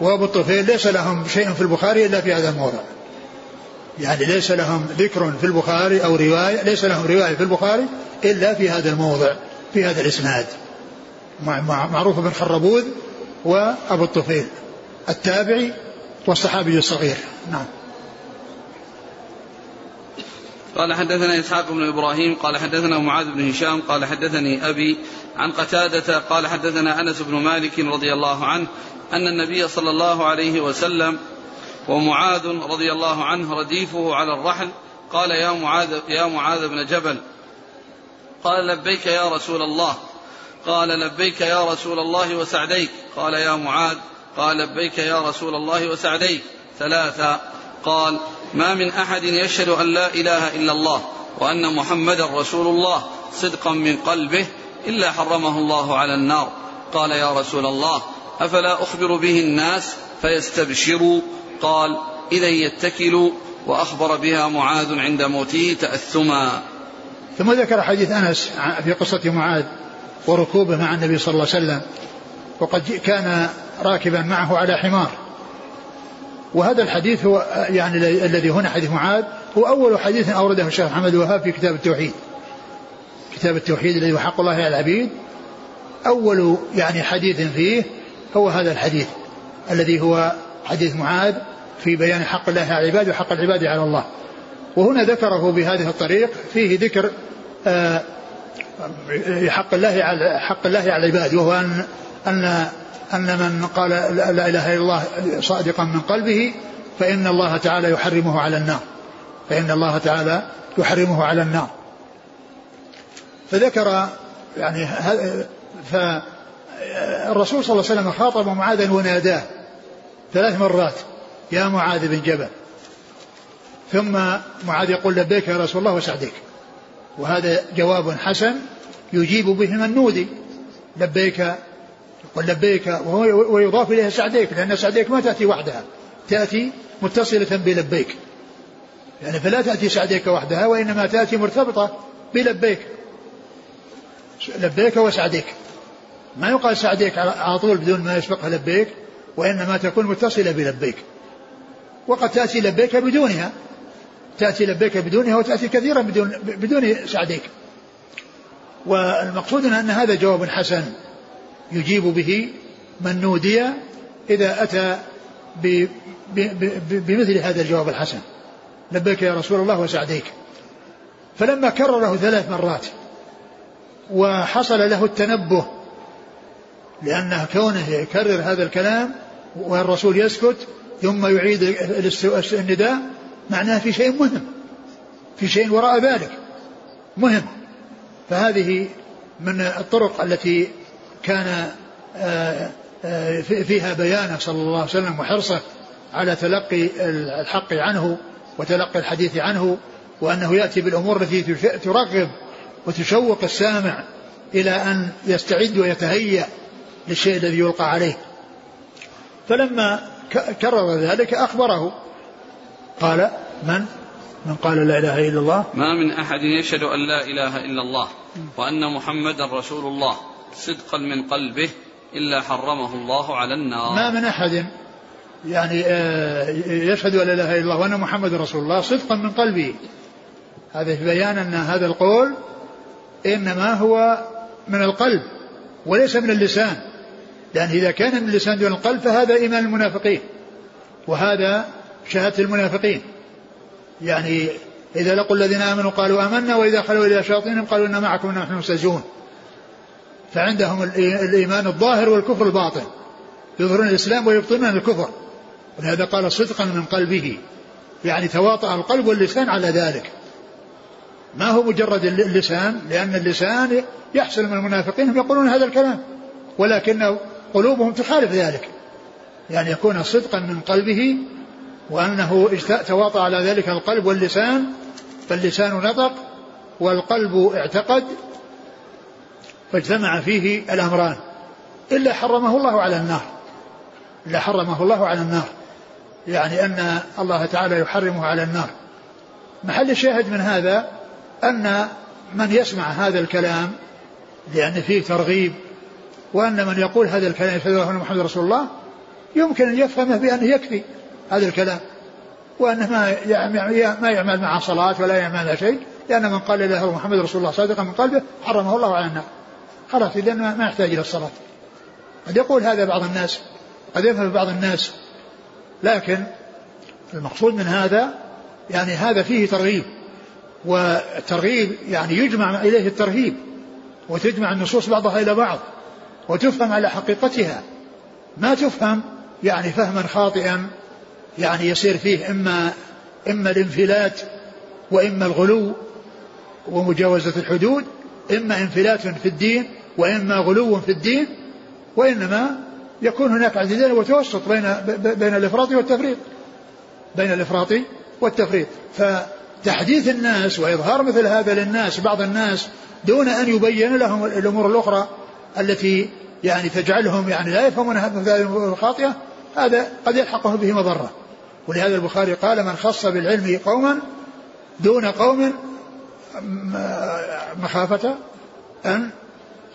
وأبو الطفيل ليس لهم شيء في البخاري إلا في هذا الموضع. يعني ليس لهم ذكر في البخاري أو رواية ليس لهم رواية في البخاري إلا في هذا الموضع في هذا الإسناد. معروف بن خربوذ وأبو الطفيل. التابعي والصحابي الصغير نعم. قال حدثنا إسحاق بن إبراهيم قال حدثنا معاذ بن هشام قال حدثني أبي عن قتادة قال حدثنا أنس بن مالك رضي الله عنه أن النبي صلى الله عليه وسلم ومعاذ رضي الله عنه رديفه على الرحل قال يا معاذ يا معاذ بن جبل قال لبيك يا رسول الله قال لبيك يا رسول الله وسعديك قال يا معاذ قال لبيك يا رسول الله وسعديك. ثلاثا قال ما من أحد يشهد أن لا إله إلا الله وأن محمدا رسول الله صدقا من قلبه إلا حرمه الله على النار. قال يا رسول الله أفلا أخبر به الناس فيستبشروا؟ قال إذا يتكلوا وأخبر بها معاذ عند موته تأثما. ثم ذكر حديث أنس في قصة معاذ وركوبه مع النبي صلى الله عليه وسلم. وقد كان راكبا معه على حمار. وهذا الحديث هو يعني الذي هنا حديث معاذ هو أول حديث أورده الشيخ محمد الوهاب في كتاب التوحيد. كتاب التوحيد الذي هو حق الله على العبيد. أول يعني حديث فيه هو هذا الحديث الذي هو حديث معاذ في بيان حق الله على العباد وحق العباد على الله. وهنا ذكره بهذه الطريق فيه ذكر آه، حق الله على حق الله على العباد وهو أن أن أن من قال لا إله إلا الله صادقا من قلبه فإن الله تعالى يحرمه على النار. فإن الله تعالى يحرمه على النار. فذكر يعني فالرسول صلى الله عليه وسلم خاطب معاذا وناداه ثلاث مرات يا معاذ بن جبل. ثم معاذ يقول لبيك يا رسول الله وسعديك وهذا جواب حسن يجيب به من نودي لبيك يقول لبيك ويضاف إليها سعديك لأن سعديك ما تأتي وحدها. تأتي متصلة بلبيك. يعني فلا تأتي سعديك وحدها وإنما تأتي مرتبطة بلبيك. لبيك وسعديك. ما يقال سعديك على طول بدون ما يسبقها لبيك وإنما تكون متصلة بلبيك. وقد تأتي لبيك بدونها. تأتي لبيك بدونها وتأتي كثيرا بدون بدون سعديك. والمقصود أن هذا جواب حسن. يجيب به من نودي إذا أتى بمثل هذا الجواب الحسن. لبيك يا رسول الله وسعديك. فلما كرره ثلاث مرات وحصل له التنبه لأنه كونه يكرر هذا الكلام والرسول يسكت ثم يعيد النداء معناه في شيء مهم. في شيء وراء ذلك. مهم. فهذه من الطرق التي كان آه، آه، فيها بيانه صلى الله عليه وسلم وحرصه على تلقي الحق عنه وتلقي الحديث عنه وأنه يأتي بالأمور التي ترغب وتشوق السامع إلى أن يستعد ويتهيأ للشيء الذي يلقى عليه. فلما كرر ذلك أخبره قال من؟ من قال لا إله إلا الله. ما من أحد يشهد أن لا إله إلا الله وأن محمدا رسول الله. صدقا من قلبه إلا حرمه الله على النار. ما من أحد يعني آه، يشهد أن لا إله إلا الله وأن محمد رسول الله صدقا من قلبه. هذا في بيان أن هذا القول إنما هو من القلب وليس من اللسان. لأن إذا كان من اللسان دون القلب فهذا إيمان المنافقين وهذا شهادة المنافقين. يعني إذا لقوا الذين آمنوا قالوا آمنا وإذا خلوا إلى شياطينهم قالوا إن معكم نحن مستهزئون. فعندهم الإيمان الظاهر والكفر الباطن. يظهرون الإسلام ويبطنون الكفر. ولهذا قال صدقا من قلبه. يعني تواطأ القلب واللسان على ذلك. ما هو مجرد اللسان؟ لأن اللسان يحصل من المنافقين هم يقولون هذا الكلام. ولكن قلوبهم تخالف ذلك. يعني يكون صدقا من قلبه وأنه تواطأ على ذلك القلب واللسان. فاللسان نطق والقلب اعتقد. فاجتمع فيه الأمران. إلا حرمه الله على النار. إلا حرمه الله على النار. يعني أن الله تعالى يحرمه على النار. محل الشاهد من هذا أن من يسمع هذا الكلام لأن فيه ترغيب وأن من يقول هذا الكلام يشهد أن محمد رسول الله يمكن أن يفهمه بأنه يكفي هذا الكلام. وأنه ما ما يعمل مع صلاة ولا يعمل شيء لأن من قال لا إله إلا محمد رسول الله صادقا من قلبه حرمه الله على النار. خلاص إذا ما يحتاج إلى الصلاة. قد يقول هذا بعض الناس قد يفهم بعض الناس لكن المقصود من هذا يعني هذا فيه ترغيب والترغيب يعني يجمع إليه الترهيب وتجمع النصوص بعضها إلى بعض وتفهم على حقيقتها. ما تفهم يعني فهما خاطئا يعني يصير فيه إما إما الانفلات وإما الغلو ومجاوزة الحدود إما انفلات في الدين وإما غلو في الدين وإنما يكون هناك اعتدال وتوسط بين بين الإفراط والتفريط. بين الإفراط والتفريط. فتحديث الناس وإظهار مثل هذا للناس بعض الناس دون أن يبين لهم الأمور الأخرى التي يعني تجعلهم يعني لا يفهمون هذه الأمور الخاطئة هذا قد يلحقهم به مضرة. ولهذا البخاري قال من خص بالعلم قوما دون قوم مخافة أن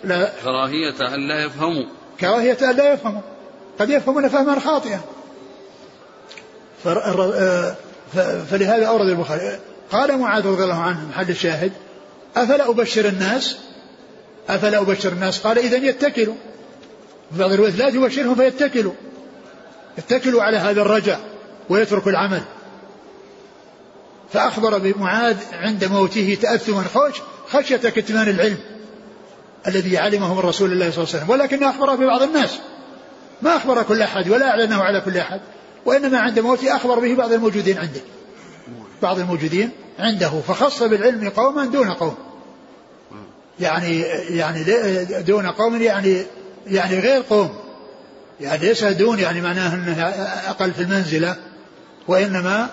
لا. كراهية أن لا يفهموا. كراهية أن لا يفهموا. قد يفهمون فهما خاطئا. فلهذا أورد البخاري. قال معاذ رضي الله عنه محل الشاهد أفلا أبشر الناس؟ أفلا أبشر الناس؟ قال إذا يتكلوا. في بعض الروايات لا تبشرهم فيتكلوا. يتكلوا على هذا الرجع ويترك العمل. فأخبر بمعاذ عند موته تأثما خشية كتمان العلم. الذي علمه من رسول الله صلى الله عليه وسلم. ولكن أخبر ببعض الناس. ما أخبر كل أحد ولا أعلنه على كل أحد. وإنما عند موته أخبر به بعض الموجودين عنده. بعض الموجودين عنده فخص بالعلم قوما دون قوم. يعني يعني دون قوم يعني يعني غير قوم. يعني ليس دون يعني معناه أنه أقل في المنزلة. وإنما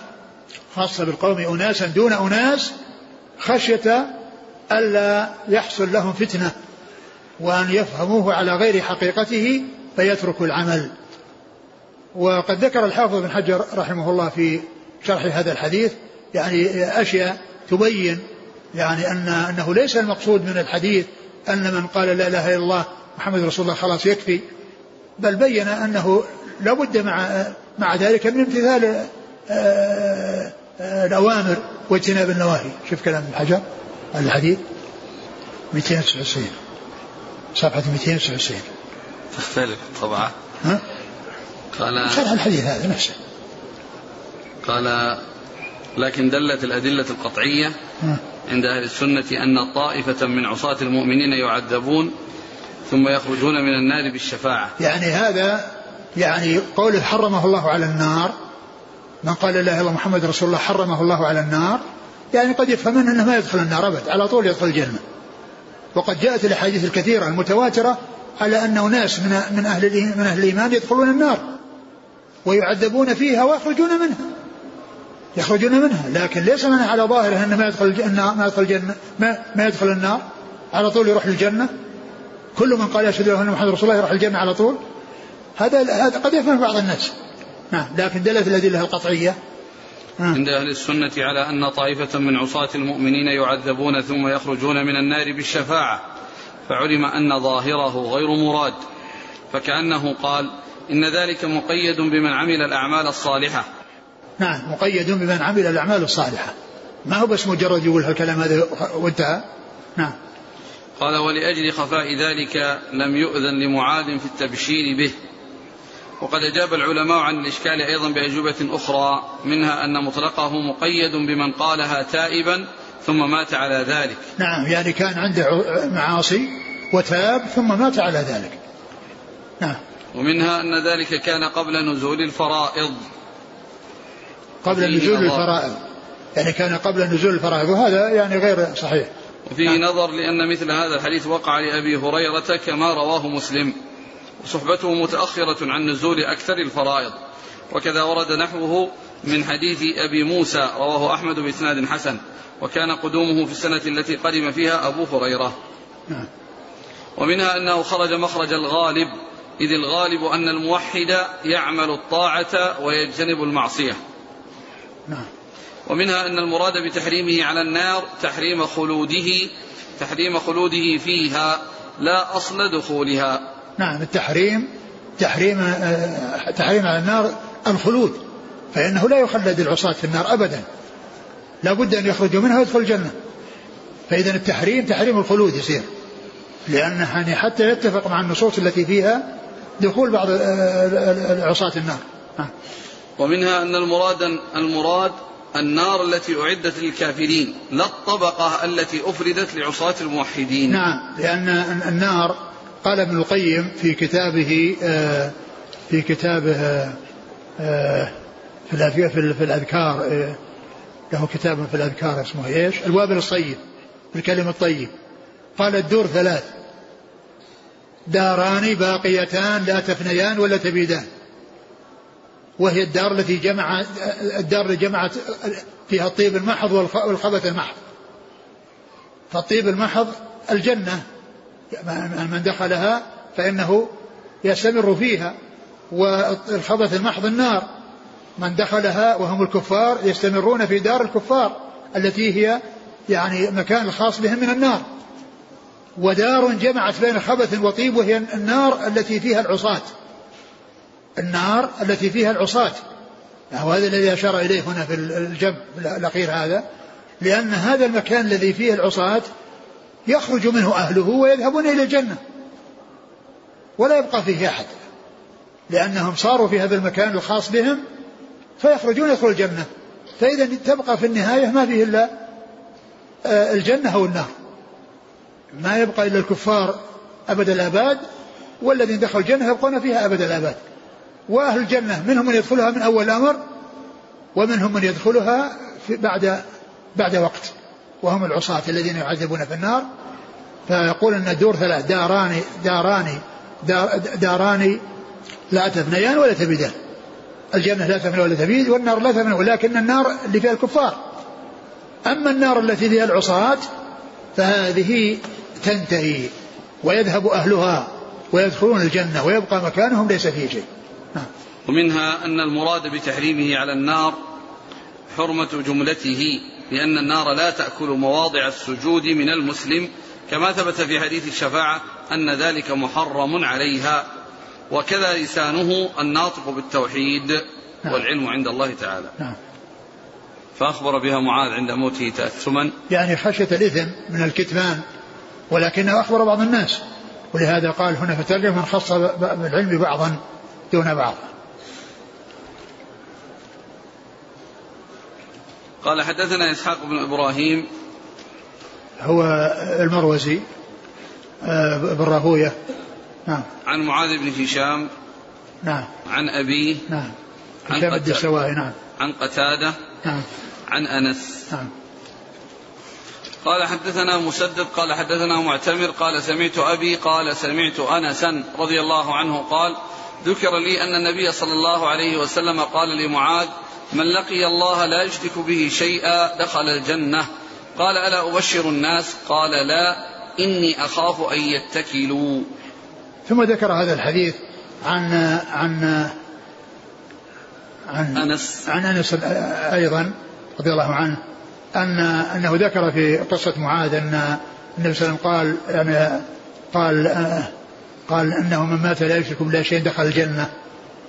خاص بالقوم اناسا دون أناس خشية ألا يحصل لهم فتنة. وأن يفهموه على غير حقيقته فيتركوا العمل. وقد ذكر الحافظ بن حجر رحمه الله في شرح هذا الحديث يعني أشياء تبين يعني أن أنه ليس المقصود من الحديث أن من قال لا إله إلا الله محمد رسول الله خلاص يكفي بل بين أنه لابد مع مع ذلك من امتثال آه، آه، الأوامر واجتناب النواهي. شوف كلام ابن حجر الحديث 299 صفحة 299 تختلف طبعا. ها؟ قال شرح الحديث هذا نفسه قال لكن دلت الأدلة القطعية عند أهل السنة أن طائفة من عصاة المؤمنين يعذبون ثم يخرجون من النار بالشفاعة. يعني هذا يعني قوله حرمه الله على النار من قال لا إله إلا محمد رسول الله حرمه الله على النار يعني قد يفهم أنه ما يدخل النار أبد على طول يدخل الجنة. وقد جاءت الأحاديث الكثيرة المتواترة على أن أناس من من أهل من أهل الإيمان يدخلون النار ويعذبون فيها ويخرجون منها. يخرجون منها. لكن ليس منها على ظاهره انه ما يدخل الجنة ما يدخل الجنة ما, ما يدخل النار. على طول يروح للجنة. كل من قال يشهد أن محمد رسول الله يروح الجنة على طول. هذا هذا قد يفهم بعض الناس. نعم. لكن دلت الأدلة القطعية. عند أهل السنة على أن طائفة من عصاة المؤمنين يعذبون ثم يخرجون من النار بالشفاعة فعلم أن ظاهره غير مراد فكأنه قال إن ذلك مقيد بمن عمل الأعمال الصالحة. نعم مقيد بمن عمل الأعمال الصالحة. ما هو بس مجرد يقول الكلام هذا وانتهى؟ نعم. قال ولأجل خفاء ذلك لم يؤذن لمعاذ في التبشير به. وقد أجاب العلماء عن الإشكال أيضا بأجوبة أخرى منها أن مطلقه مقيد بمن قالها تائبا ثم مات على ذلك. نعم يعني كان عنده معاصي وتاب ثم مات على ذلك. نعم. ومنها أن ذلك كان قبل نزول الفرائض. قبل نزول الفرائض. يعني كان قبل نزول الفرائض وهذا يعني غير صحيح. وفيه نعم. نظر لأن مثل هذا الحديث وقع لأبي هريرة كما رواه مسلم. وصحبته متأخرة عن نزول أكثر الفرائض. وكذا ورد نحوه من حديث أبي موسى رواه أحمد بإسناد حسن. وكان قدومه في السنة التي قدم فيها أبو هريرة. نعم. ومنها أنه خرج مخرج الغالب إذ الغالب أن الموحد يعمل الطاعة ويجتنب المعصية. نعم. ومنها أن المراد بتحريمه على النار تحريم خلوده تحريم خلوده فيها لا أصل دخولها. نعم التحريم تحريم تحريم على النار الخلود فإنه لا يخلد العصاة في النار أبدا. لا بد أن يخرجوا منها ويدخل الجنة. فإذا التحريم تحريم الخلود يصير. لأنه يعني حتى يتفق مع النصوص التي فيها دخول بعض العصاة النار. ومنها أن المراد المراد النار التي أعدت للكافرين لا الطبقة التي أفردت لعصاة الموحدين. نعم لأن النار قال ابن القيم في كتابه آه، في كتابه آه، في في الأذكار آه، له كتاب في الأذكار اسمه إيش؟ الوابل الصيب الكلم الطيب. قال الدور ثلاث. داران باقيتان لا تفنيان ولا تبيدان. وهي الدار التي جمع الدار اللي جمعت فيها الطيب المحض والخبث المحض. فالطيب المحض الجنة. من دخلها فإنه يستمر فيها والخبث المحض النار. من دخلها وهم الكفار يستمرون في دار الكفار التي هي يعني مكان الخاص بهم من النار. ودار جمعت بين خبث وطيب وهي النار التي فيها العصاة. النار التي فيها العصاة. وهذا الذي أشار إليه هنا في الجب الأخير هذا. لأن هذا المكان الذي فيه العصاة يخرج منه أهله ويذهبون إلى الجنة. ولا يبقى فيه أحد. لأنهم صاروا في هذا المكان الخاص بهم فيخرجون يدخلوا الجنة. فإذا تبقى في النهاية ما فيه إلا آه، الجنة أو النار. ما يبقى إلا الكفار أبد الآباد والذين دخلوا الجنة يبقون فيها أبد الآباد. وأهل الجنة منهم من يدخلها من أول الأمر ومنهم من يدخلها بعد بعد وقت. وهم العصاة الذين يعذبون في النار. فيقول أن الدور ثلاث داران داران دار داران لا تفنيان ولا تبيدان. الجنة لا تفنى ولا تبيد والنار لا تفنى ولكن النار اللي فيها الكفار. أما النار التي فيها العصاة فهذه تنتهي ويذهب أهلها ويدخلون الجنة ويبقى مكانهم ليس فيه شيء. ومنها أن المراد بتحريمه على النار حرمة جملته لأن النار لا تأكل مواضع السجود من المسلم كما ثبت في حديث الشفاعة أن ذلك محرم عليها وكذا لسانه الناطق بالتوحيد نعم. والعلم عند الله تعالى نعم. فأخبر بها معاذ عند موته تأثما يعني خشية الإثم من الكتمان ولكنه أخبر بعض الناس ولهذا قال هنا في من خص بالعلم بعضا دون بعض قال حدثنا إسحاق بن إبراهيم. هو المروزي آه، بن راهوية. نعم. عن معاذ بن هشام. نعم. عن أبيه. نعم. هشام الدستوائي نعم. عن قتادة. نعم. عن أنس. نعم. قال حدثنا مسدد قال حدثنا معتمر قال سمعت أبي قال سمعت أنسا رضي الله عنه قال ذكر لي أن النبي صلى الله عليه وسلم قال لمعاذ من لقي الله لا يشرك به شيئا دخل الجنة. قال ألا أبشر الناس؟ قال لا إني أخاف أن يتكلوا. ثم ذكر هذا الحديث عن عن عن أنس. عن أنس أيضا رضي الله عنه أن أنه ذكر في قصة معاذ أن النبي صلى الله عليه وسلم قال يعني قال قال أنه من مات لا يشرك بالله شيئا دخل الجنة.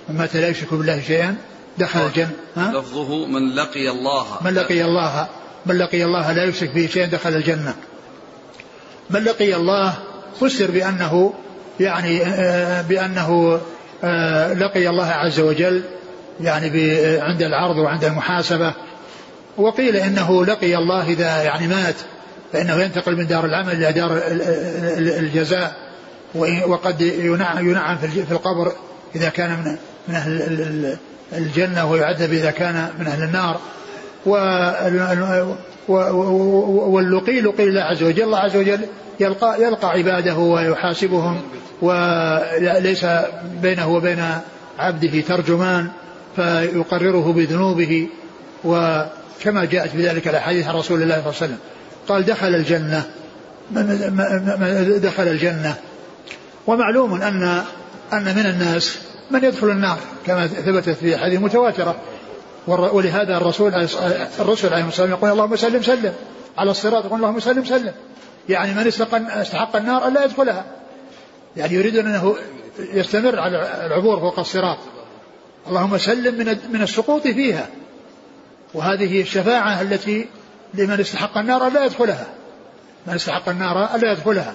من مات لا يشرك بالله شيئا دخل الجنة؟ لفظه من لقي الله. من لقي الله من لقي الله لا يشرك به شيئا دخل الجنة. من لقي الله فسر بأنه يعني آه، بأنه آه، لقي الله عز وجل يعني عند العرض وعند المحاسبة. وقيل إنه لقي الله إذا يعني مات فإنه ينتقل من دار العمل إلى دار الجزاء. وقد ينعم في القبر إذا كان من من أهل الجنة ويعذب إذا كان من أهل النار. واللقي لقي الله عز وجل. الله عز وجل يلقى يلقى عباده ويحاسبهم وليس بينه وبين عبده ترجمان فيقرره بذنوبه. وكما جاءت بذلك الأحاديث عن رسول الله صلى الله عليه وسلم. قال دخل الجنة. دخل الجنة. ومعلوم ان أن من الناس من يدخل النار كما ثبتت في حديث متواترة. ولهذا الرسول الرسل عليه الصلاه والسلام يقول اللهم سلم سلم. على الصراط يقول اللهم سلم سلم. يعني من استحق النار ألا يدخلها. يعني يريد أنه يستمر على العبور فوق الصراط. اللهم سلم من من السقوط فيها. وهذه الشفاعة التي لمن استحق النار ألا يدخلها. من استحق النار ألا يدخلها.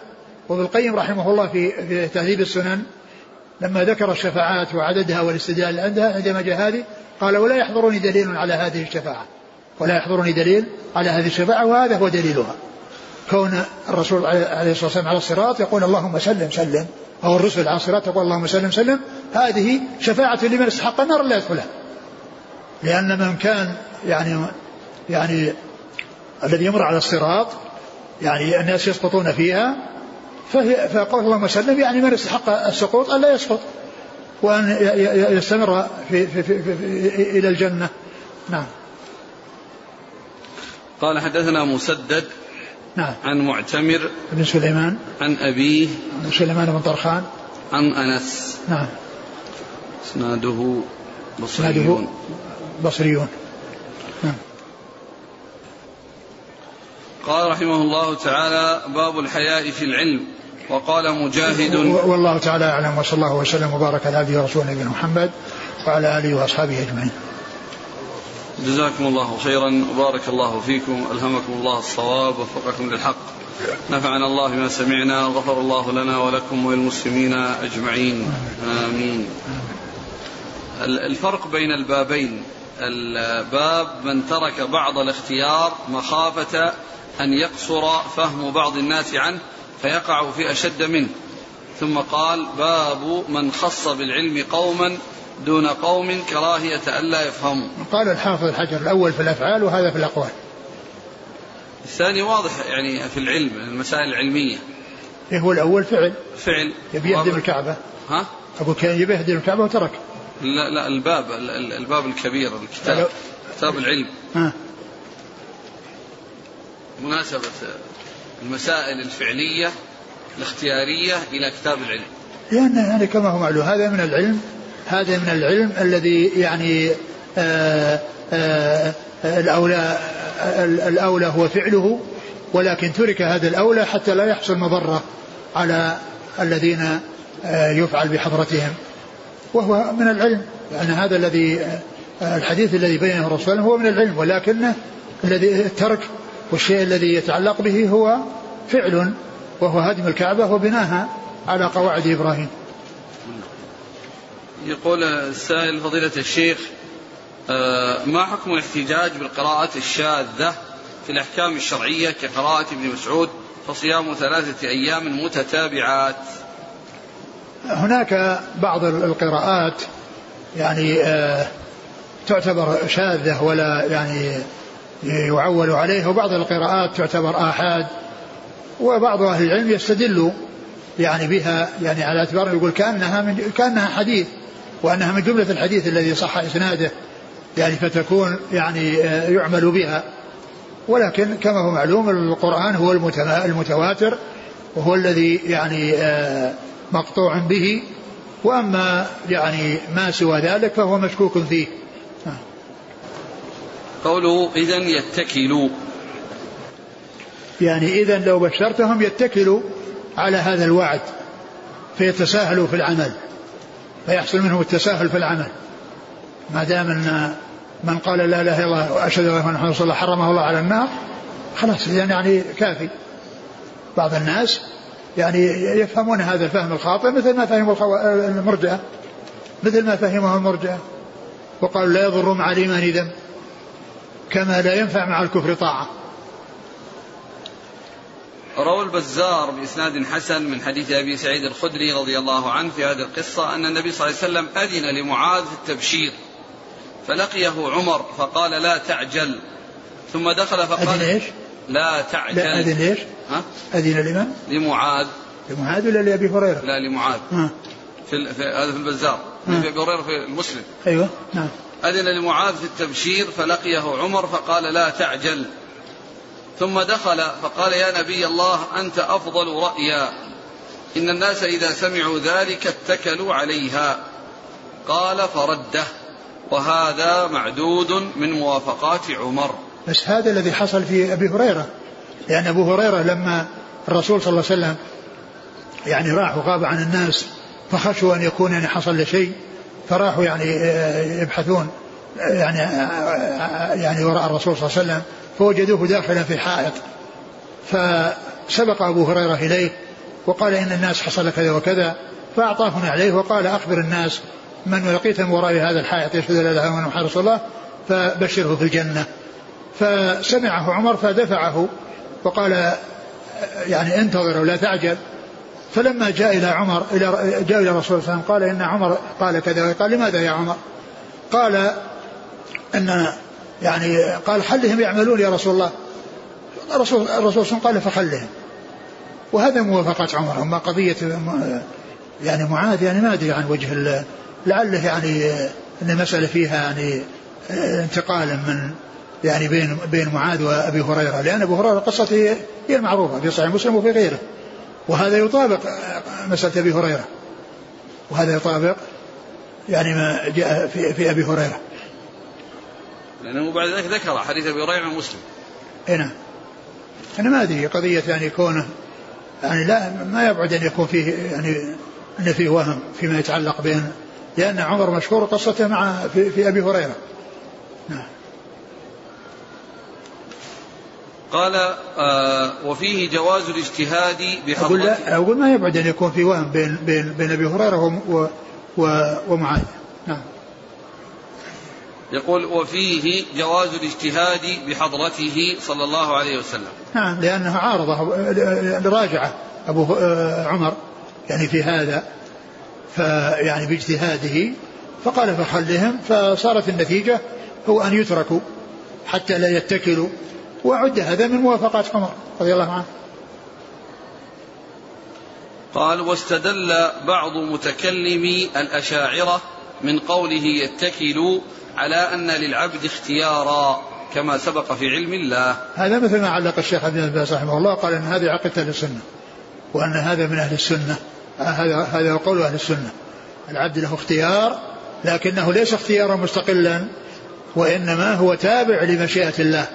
وابن القيم رحمه الله في في تهذيب السنن لما ذكر الشفاعات وعددها والاستدلال عندها عندما جاء هذه قال ولا يحضرني دليل على هذه الشفاعة. ولا يحضرني دليل على هذه الشفاعة وهذا هو دليلها. كون الرسول عليه الصلاة والسلام على الصراط يقول اللهم سلم سلم. أو الرسل على الصراط يقول اللهم سلم سلم. هذه شفاعة لمن استحق النار لا يدخلها. لأن من كان يعني يعني الذي يمر على الصراط يعني الناس يسقطون فيها فهي فقول اللهم سلم يعني من استحق السقوط؟ ألا يسقط. وأن يستمر في, في, في, في, في إلى الجنة. نعم. قال حدثنا مسدد نعم. عن معتمر بن سليمان. عن أبيه بن سليمان بن طرخان. عن أنس. نعم. إسناده إسناده البصريون نعم. قال رحمه الله تعالى باب الحياء في العلم. وقال مجاهد والله تعالى أعلم وصلى الله وسلم وبارك على عبده ورسوله نبينا محمد وعلى آله وأصحابه أجمعين. جزاكم الله خيرا وبارك الله فيكم ألهمكم الله الصواب ووفقكم للحق. نفعنا الله بما سمعنا وغفر الله لنا ولكم وللمسلمين أجمعين آمين. الفرق بين البابين الباب من ترك بعض الاختيار مخافة أن يقصر فهم بعض الناس عنه فيقع في أشد منه. ثم قال باب من خص بالعلم قوما دون قوم كراهية ألا يفهموا. قال الحافظ الحجر الأول في الأفعال وهذا في الأقوال. الثاني واضح يعني في العلم المسائل العلمية. إيه هو الأول؟ فعل. فعل. يبي يهدم الكعبة. ها؟ أقول كان يبي يهدم الكعبة وترك. لا لا الباب الباب الكبير الكتاب. كتاب العلم. ها. مناسبة. المسائل الفعلية الاختيارية إلى كتاب العلم. لأن يعني كما هو معلوم هذا من العلم هذا من العلم الذي يعني آآ آه، آآ آه، الأولى الأولى هو فعله ولكن ترك هذا الأولى حتى لا يحصل مضرة على الذين آه، يفعل بحضرتهم. وهو من العلم لأن هذا الذي الحديث الذي بينه الرسول هو من العلم ولكنه الذي الترك والشيء الذي يتعلق به هو فعل وهو هدم الكعبة وبناها على قواعد إبراهيم. يقول السائل فضيلة الشيخ آه، ما حكم الاحتجاج بالقراءة الشاذة في الأحكام الشرعية كقراءة ابن مسعود فصيام ثلاثة أيام متتابعات؟ هناك بعض القراءات يعني آه، تعتبر شاذة ولا يعني يعول عليها وبعض القراءات تعتبر آحاد وبعض أهل العلم يستدل يعني بها يعني على اعتبار يقول كأنها من كأنها حديث وأنها من جملة الحديث الذي صح إسناده يعني فتكون يعني آه، يعمل بها. ولكن كما هو معلوم القرآن هو المتواتر وهو الذي يعني آه، مقطوع به وأما يعني ما سوى ذلك فهو مشكوك فيه. قوله إذا يتكلوا. يعني إذا لو بشرتهم يتكلوا على هذا الوعد فيتساهلوا في العمل فيحصل منهم التساهل في العمل. ما دام أن من قال لا إله إلا الله وأشهد أن محمدا رسول الله حرمه الله على النار خلاص يعني كافي. بعض الناس يعني يفهمون هذا الفهم الخاطئ مثل ما فهموا المرجئه مثل ما فهمه المرجئه وقالوا لا يضر مع الايمان ذنب كما لا ينفع مع الكفر طاعة روى البزار بإسناد حسن من حديث أبي سعيد الخدري رضي الله عنه في هذه القصة أن النبي صلى الله عليه وسلم أذن لمعاذ في التبشير فلقيه عمر فقال لا تعجل ثم دخل فقال أذن إيش؟ لا تعجل لا أذن إيش؟ ها؟ أذن لمن؟ لمعاذ لمعاذ ولا لأبي هريرة؟ لا لمعاذ ها. في, في هذا في البزار في أبي هريرة في المسلم أيوه نعم أذن لمعاذ في التبشير فلقيه عمر فقال لا تعجل. ثم دخل فقال يا نبي الله أنت أفضل رأيا. إن الناس إذا سمعوا ذلك اتكلوا عليها. قال فرده. وهذا معدود من موافقات عمر. بس هذا الذي حصل في أبي هريرة. لأن أبو هريرة لما الرسول صلى الله عليه وسلم يعني راح وغاب عن الناس فخشوا أن يكون يعني حصل له شيء. فراحوا يعني آه، يبحثون يعني آه، يعني وراء الرسول صلى الله عليه وسلم فوجدوه داخلا في حائط. فسبق أبو هريرة إليه وقال إن الناس حصل كذا وكذا فاعطاهم عليه وقال أخبر الناس من لقيت من وراء هذا الحائط يشهد لا إله إلا الله رسول الله فبشره في الجنة. فسمعه عمر فدفعه وقال يعني انتظر ولا تعجل فلما جاء إلى عمر إلى جاء إلى الرسول صلى الله عليه وسلم قال إن عمر قال كذا قال لماذا يا عمر؟ قال أن يعني قال خلهم يعملون يا رسول الله. الرسول الرسول صلى الله عليه وسلم قال فخلهم وهذا موافقة عمر. أما قضية يعني معاذ يعني ما أدري عن وجه لعله يعني أن المسألة فيها يعني انتقال من يعني بين بين معاذ وأبي هريرة. لأن أبو هريرة قصته هي المعروفة في صحيح مسلم وفي غيره. وهذا يطابق مسألة أبي هريرة. وهذا يطابق يعني ما جاء في, في أبي هريرة. لأنه بعد ذلك ذكر حديث أبي هريرة عن مسلم. أي نعم. أنا ما أدري قضية يعني كونه يعني لا ما يبعد أن يكون فيه يعني أن فيه وهم فيما يتعلق بين لأن عمر مشهور قصته مع في, في أبي هريرة. قال آه وفيه جواز الاجتهاد بحضرة أقول لا أقول ما يبعد أن يكون في وهم بين بين بين أبي هريرة و و ومعاذ. نعم. يقول وفيه جواز الاجتهاد بحضرته صلى الله عليه وسلم. نعم لأنه عارضه راجعه أبو آه، عمر يعني في هذا فيعني باجتهاده فقال فخلهم فصارت النتيجة هو أن يتركوا حتى لا يتكلوا. وعد هذا من موافقات عمر رضي الله عنه. قال واستدل بعض متكلمي الأشاعرة من قوله يتكل على أن للعبد اختيارا كما سبق في علم الله. هذا مثل ما علق الشيخ ابن باز رحمه الله قال أن هذه عقيدة السنة وأن هذا من أهل السنة هذا هذا قول أهل السنة. العبد له اختيار لكنه ليس اختيارا مستقلا وإنما هو تابع لمشيئة الله.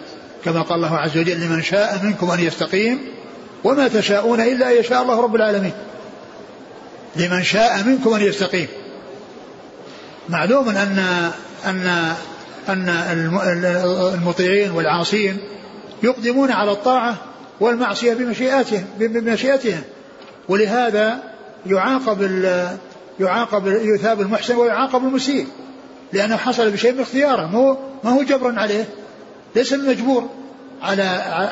كما قال الله عز وجل لمن شاء منكم أن يستقيم وما تشاءون إلا أن يشاء الله رب العالمين. لمن شاء منكم أن يستقيم. معلوم أن أن أن المطيعين والعاصين يقدمون على الطاعة والمعصية بمشيئتهم بمشيئتهم. ولهذا يعاقب يعاقب يثاب المحسن ويعاقب المسيء لأنه حصل بشيء من اختياره. مو ما هو جبرا عليه ليس مجبور. على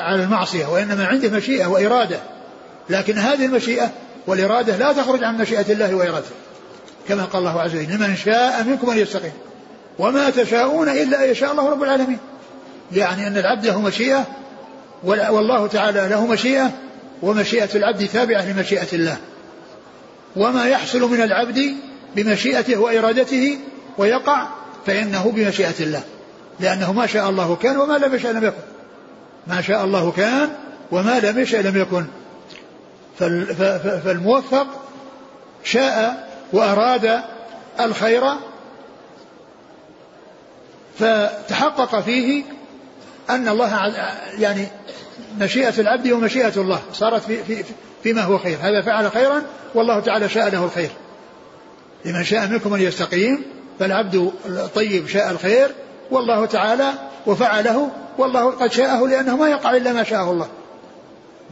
على المعصية وإنما عنده مشيئة وإرادة. لكن هذه المشيئة والإرادة لا تخرج عن مشيئة الله وإرادته. كما قال الله عز وجل لمن شاء منكم أن يستقيم. وما تشاءون إلا أن يشاء الله رب العالمين. يعني أن العبد له مشيئة والله تعالى له مشيئة ومشيئة العبد تابعة لمشيئة الله. وما يحصل من العبد بمشيئته وإرادته ويقع فإنه بمشيئة الله. لأنه ما شاء الله كان وما لم يشاء لم يكن. ما شاء الله كان وما لم يشاء لم يكن. فالموفق شاء وأراد الخير فتحقق فيه أن الله يعني مشيئة العبد ومشيئة الله. صارت في, في فيما هو خير. هذا فعل خيرا والله تعالى شاء له الخير. لمن شاء منكم أن يستقيم فالعبد الطيب شاء الخير والله تعالى وفعله والله قد شاءه لأنه ما يقع إلا ما شاءه الله.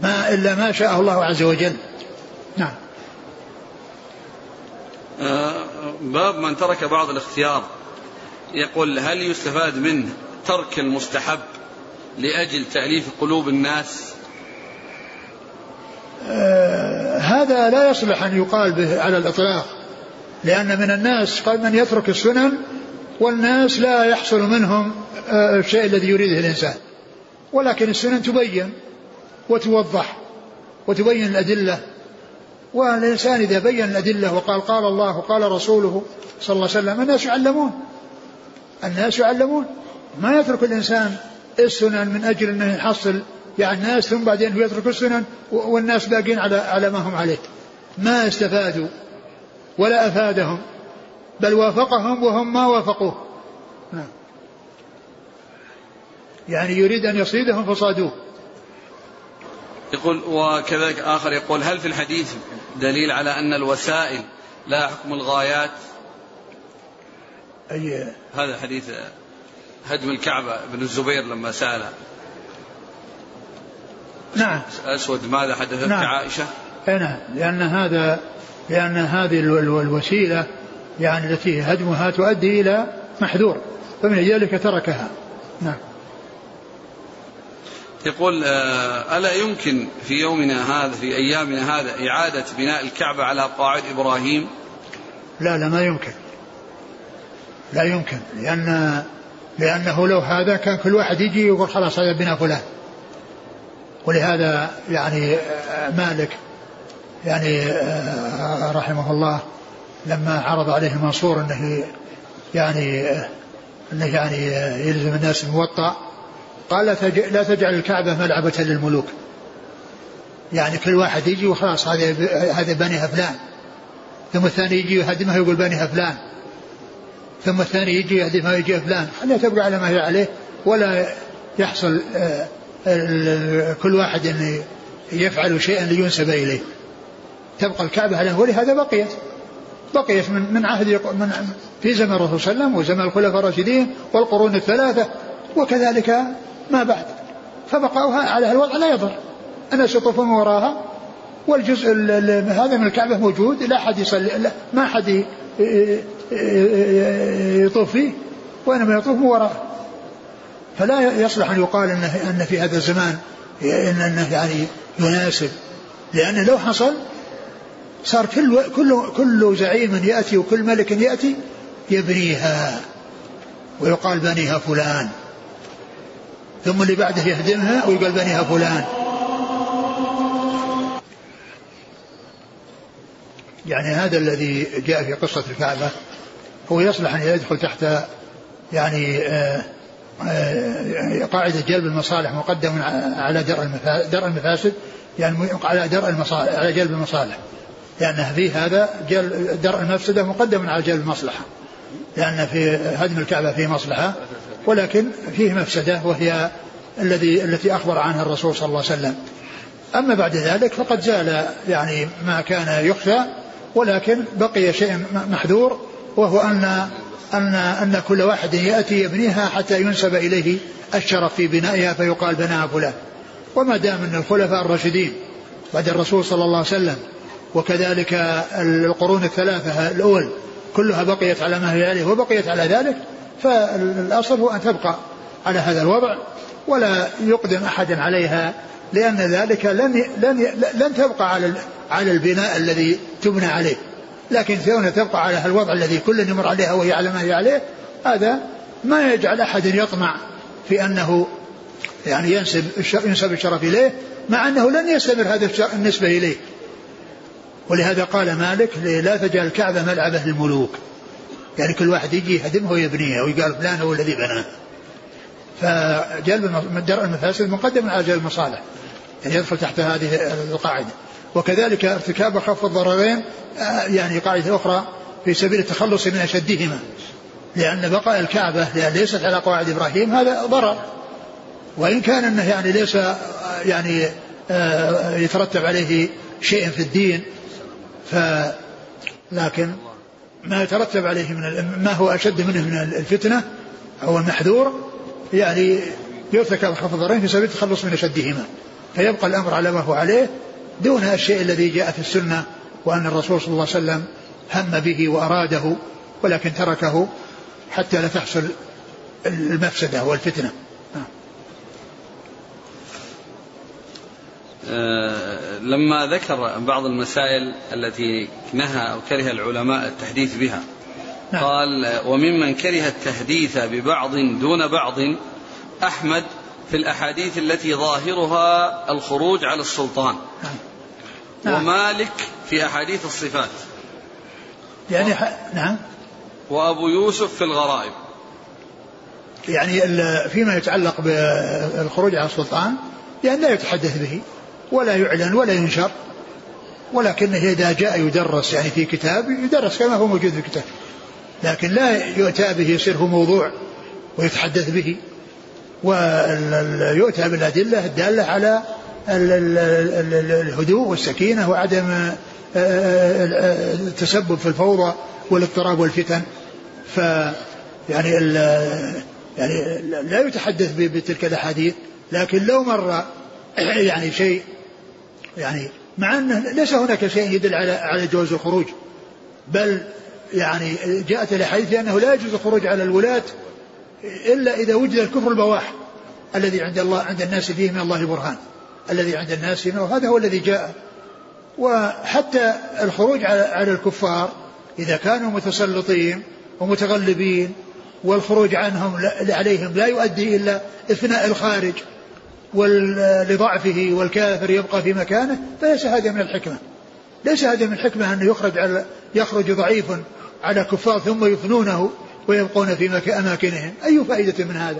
ما إلا ما شاءه الله عز وجل. نعم. آه، باب من ترك بعض الاختيار. يقول هل يستفاد منه ترك المستحب لأجل تأليف قلوب الناس؟ آه هذا لا يصلح أن يقال به على الإطلاق لأن من الناس قد من يترك السنن والناس لا يحصل منهم آه الشيء الذي يريده الإنسان. ولكن السنن تبين وتوضح وتبين الأدلة. والإنسان إذا بين الأدلة وقال قال الله وقال رسوله صلى الله عليه وسلم الناس يعلمون. الناس يعلمون. ما يترك الإنسان السنن من أجل أنه يحصل. يعني الناس ثم بعدين يترك السنن والناس باقين على على ما هم عليه. ما استفادوا ولا أفادهم. بل وافقهم وهم ما وافقوه. نعم. يعني يريد أن يصيدهم فصادوه. يقول وكذلك آخر يقول هل في الحديث دليل على أن الوسائل لا حكم الغايات؟ أي هذا حديث هدم الكعبة ابن الزبير لما سأله. نعم. أسود ماذا حدثت نعم. عائشة؟ نعم. لأن هذا لأن هذه الوسيلة يعني التي هدمها تؤدي إلى محذور فمن ذلك تركها. نعم. يقول آه، ألا يمكن في يومنا هذا في أيامنا هذا إعادة بناء الكعبة على قواعد إبراهيم؟ لا لا ما يمكن. لا يمكن لأن لأنه لو هذا كان كل واحد يجي يقول خلاص هذا بنا فلان. ولهذا يعني آه، مالك يعني آه، رحمه الله لما عرض عليه المنصور أنه يعني أنه يعني يلزم الناس الموطأ قال لا تجعل الكعبة ملعبة للملوك. يعني كل واحد يجي وخلاص هذا هذا بنيها فلان ثم الثاني يجي يهدمها يقول بنيها فلان ثم الثاني يجي يهدف ما يجي فلان خليها تبقى على ما هي عليه ولا يحصل آه، كل واحد أن يفعل شيئا لينسب إليه. تبقى الكعبة على ولهذا بقيت. بقيت من من عهد من في زمن الرسول صلى الله عليه وسلم وزمن الخلفاء الراشدين والقرون الثلاثة وكذلك ما بعد. فبقاؤها على الوضع لا يضر. الناس يطوفون وراها والجزء هذا من الكعبة موجود لا أحد يصلي ما أحد يطوف فيه وإنما يطوف وراءه. فلا يصلح أن يقال أن في هذا الزمان أنه يعني يناسب لأن لو حصل صار كل كل كل زعيم يأتي وكل ملك يأتي يبنيها ويقال بنيها فلان. ثم اللي بعده يهدمها ويقال بنيها فلان. يعني هذا الذي جاء في قصة الكعبة هو يصلح أن يدخل تحت يعني آه، آه، قاعدة جلب المصالح مقدم على درء المفاسد يعني على درء المصالح على جلب المصالح. لأن في هذا جل درء المفسدة مقدم على جلب المصلحة. لأن في هدم الكعبة فيه مصلحة ولكن فيه مفسدة وهي الذي التي أخبر عنها الرسول صلى الله عليه وسلم. أما بعد ذلك فقد زال يعني ما كان يخفى ولكن بقي شيء محذور وهو أن أن أن كل واحد يأتي يبنيها حتى ينسب إليه الشرف في بنائها فيقال بناها فلان. وما دام من الخلفاء الراشدين بعد الرسول صلى الله عليه وسلم وكذلك القرون الثلاثة الأول كلها بقيت على ما هي عليه وبقيت على ذلك فالأصل هو أن تبقى على هذا الوضع ولا يقدم أحد عليها لأن ذلك لن لن لن تبقى على على البناء الذي تبنى عليه. لكن كونها تبقى على الوضع الذي كل يمر عليها وهي على ما هي عليه هذا ما يجعل أحد يطمع في أنه يعني ينسب ينسب الشرف إليه مع أنه لن يستمر هذا النسبة إليه. ولهذا قال مالك لا تجعل الكعبة ملعبة للملوك. يعني كل واحد يجي يهدمها ويبنيها ويقال فلان هو الذي بناها فجلب درء المفاسد مقدم على جلب المصالح. يعني يدخل تحت هذه القاعدة. وكذلك ارتكاب أخف الضررين آه، يعني قاعدة أخرى في سبيل التخلص من أشدهما. لأن بقاء الكعبة لأن ليست على قواعد إبراهيم هذا ضرر. وإن كان أنه يعني ليس آه، يعني آه، يترتب عليه شيء في الدين ف لكن ما يترتب عليه من ما هو أشد منه من الفتنة أو المحذور يعني يرتكب أخف الضررين في سبيل التخلص من أشدهما. فيبقى الأمر على ما هو عليه دون الشيء الذي جاء في السنة وأن الرسول صلى الله عليه وسلم هم به وأراده ولكن تركه حتى لا تحصل المفسدة والفتنة. لما ذكر بعض المسائل التي نهى أو كره العلماء التحديث بها نعم. قال وممن كره التحديث ببعض دون بعض أحمد في الأحاديث التي ظاهرها الخروج على السلطان نعم. نعم. ومالك في أحاديث الصفات يعني ح... نعم وأبو يوسف في الغرائب يعني فيما يتعلق بالخروج على السلطان يعني لا يتحدث به ولا يعلن ولا ينشر. ولكنه إذا جاء يدرس يعني في كتاب يدرس كما هو موجود في الكتاب. لكن لا يؤتى به يصير هو موضوع ويتحدث به. ويؤتى بالأدلة الدالة على الهدوء والسكينة وعدم آه، آه، آه، التسبب في الفوضى والاضطراب والفتن. ف يعني يعني لا يتحدث بتلك الأحاديث. لكن لو مر يعني شيء يعني مع أنه ليس هناك شيء يدل على على جواز الخروج بل يعني جاءت الاحاديث بانه لا يجوز الخروج على الولاة إلا إذا وجد الكفر البواح الذي عند الله عند الناس فيه من الله برهان الذي عند الناس وهذا هو الذي جاء. وحتى الخروج على على الكفار إذا كانوا متسلطين ومتغلبين والخروج عنهم عليهم لا يؤدي إلا إثناء الخارج. ولضعفه والكافر يبقى في مكانه فليس هذا من الحكمة. ليس هذا من الحكمة أنه يخرج على يخرج ضعيف على كفار ثم يفنونه ويبقون في أماكنهم. أي فائدة من هذا؟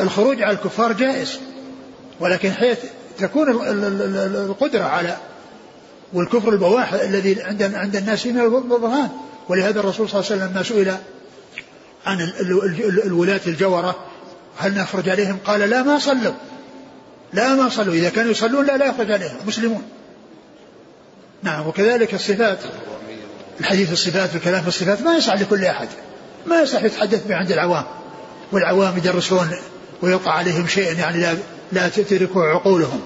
الخروج على الكفار جائز ولكن حيث تكون القدرة على والكفر البواح الذي عند عند الناس من البرهان. ولهذا الرسول صلى الله عليه وسلم ما سئل عن الولاة الجورة هل نخرج عليهم؟ قال لا ما صلوا. لا ما صلوا. إذا كانوا يصلون لا لا يخرج عليهم. مسلمون. نعم وكذلك الصفات. الحديث الصفات والكلام في الصفات ما يصح لكل أحد. ما يصح يتحدث به عند العوام. والعوام يدرسون ويقع عليهم شيء يعني لا لا تدركه عقولهم.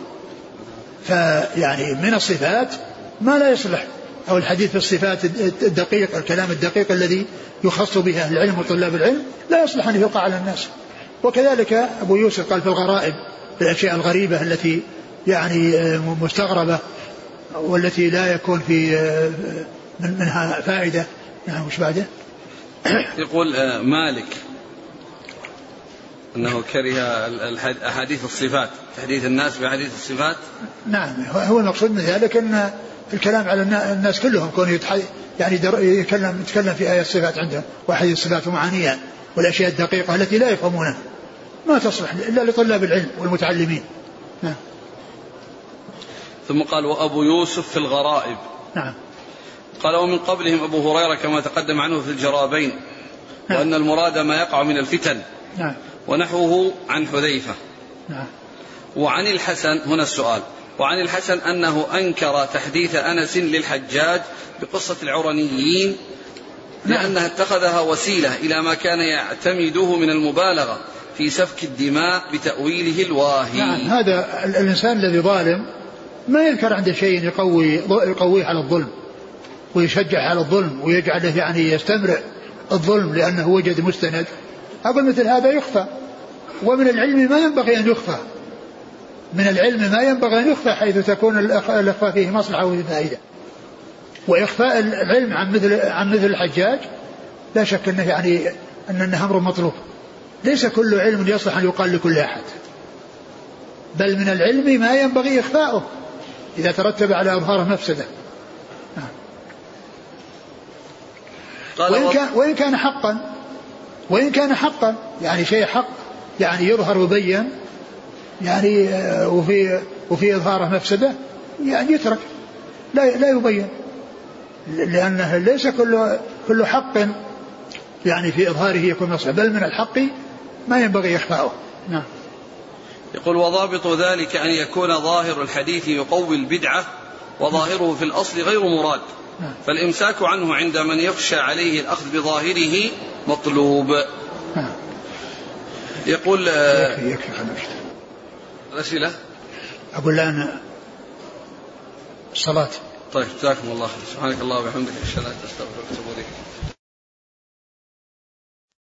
فيعني من الصفات ما لا يصلح. أو الحديث في الصفات الدقيق الكلام الدقيق الذي يخص به أهل العلم وطلاب العلم لا يصلح أن يقع على الناس. وكذلك أبو يوسف قال في الغرائب الأشياء الغريبة التي يعني مستغربة والتي لا يكون في منها فائدة. نعم وش بعده؟ يقول آه، مالك. أنه كره أحاديث الصفات. تحديث الناس بأحاديث الصفات؟ نعم هو المقصود من ذلك أن الكلام على الناس كلهم كون يعني يتكلم يتكلم في آيات الصفات عندهم وأحاديث الصفات ومعانيها والأشياء الدقيقة التي لا يفهمونها. ما تصلح إلا لطلاب العلم والمتعلمين نعم ثم قال وأبو يوسف في الغرائب نعم قال ومن قبلهم أبو هريرة كما تقدم عنه في الجرابين نعم. وأن المراد ما يقع من الفتن نعم. ونحوه عن حذيفة نعم. وعن الحسن هنا السؤال وعن الحسن أنه أنكر تحديث أنس للحجاج بقصة العرنيين نعم. لأنها اتخذها وسيلة إلى ما كان يعتمده من المبالغة في سفك الدماء بتأويله الواهي. نعم هذا الإنسان الذي ظالم ما يذكر عنده شيء يقوي يقويه على الظلم ويشجع على الظلم ويجعله يعني يستمر الظلم لأنه وجد مستند. أقول مثل هذا يخفى ومن العلم ما ينبغي أن يخفى. من العلم ما ينبغي أن يخفى حيث تكون الإخفاء فيه مصلحة وفيه فائدة وإخفاء العلم عن مثل عن مثل الحجاج لا شك أنه يعني أنه أمر مطلوب. ليس كل علم يصلح أن يقال لكل أحد. بل من العلم ما ينبغي إخفاؤه إذا ترتب على إظهاره مفسدة. وإن كان, وإن كان حقا وإن كان حقا يعني شيء حق يعني يظهر ويبين يعني آه، وفي وفي إظهاره مفسدة يعني يترك. لا لا يبين. لأنه ليس كل كل حق يعني في إظهاره يكون مصلحة بل من الحق ما ينبغي إخفاؤه نعم. يقول وضابط ذلك أن يكون ظاهر الحديث يقوي البدعة وظاهره في الأصل غير مراد. نعم. فالإمساك عنه عند من يخشى عليه الأخذ بظاهره مطلوب. نعم. يقول آه، يكفي يكفي الأسئلة؟ أقول الآن الصلاة طيب جزاكم الله خير. سبحانك الله وبحمدك أشهد أن لا إله إلا أنت أستغفرك وأتوب إليك.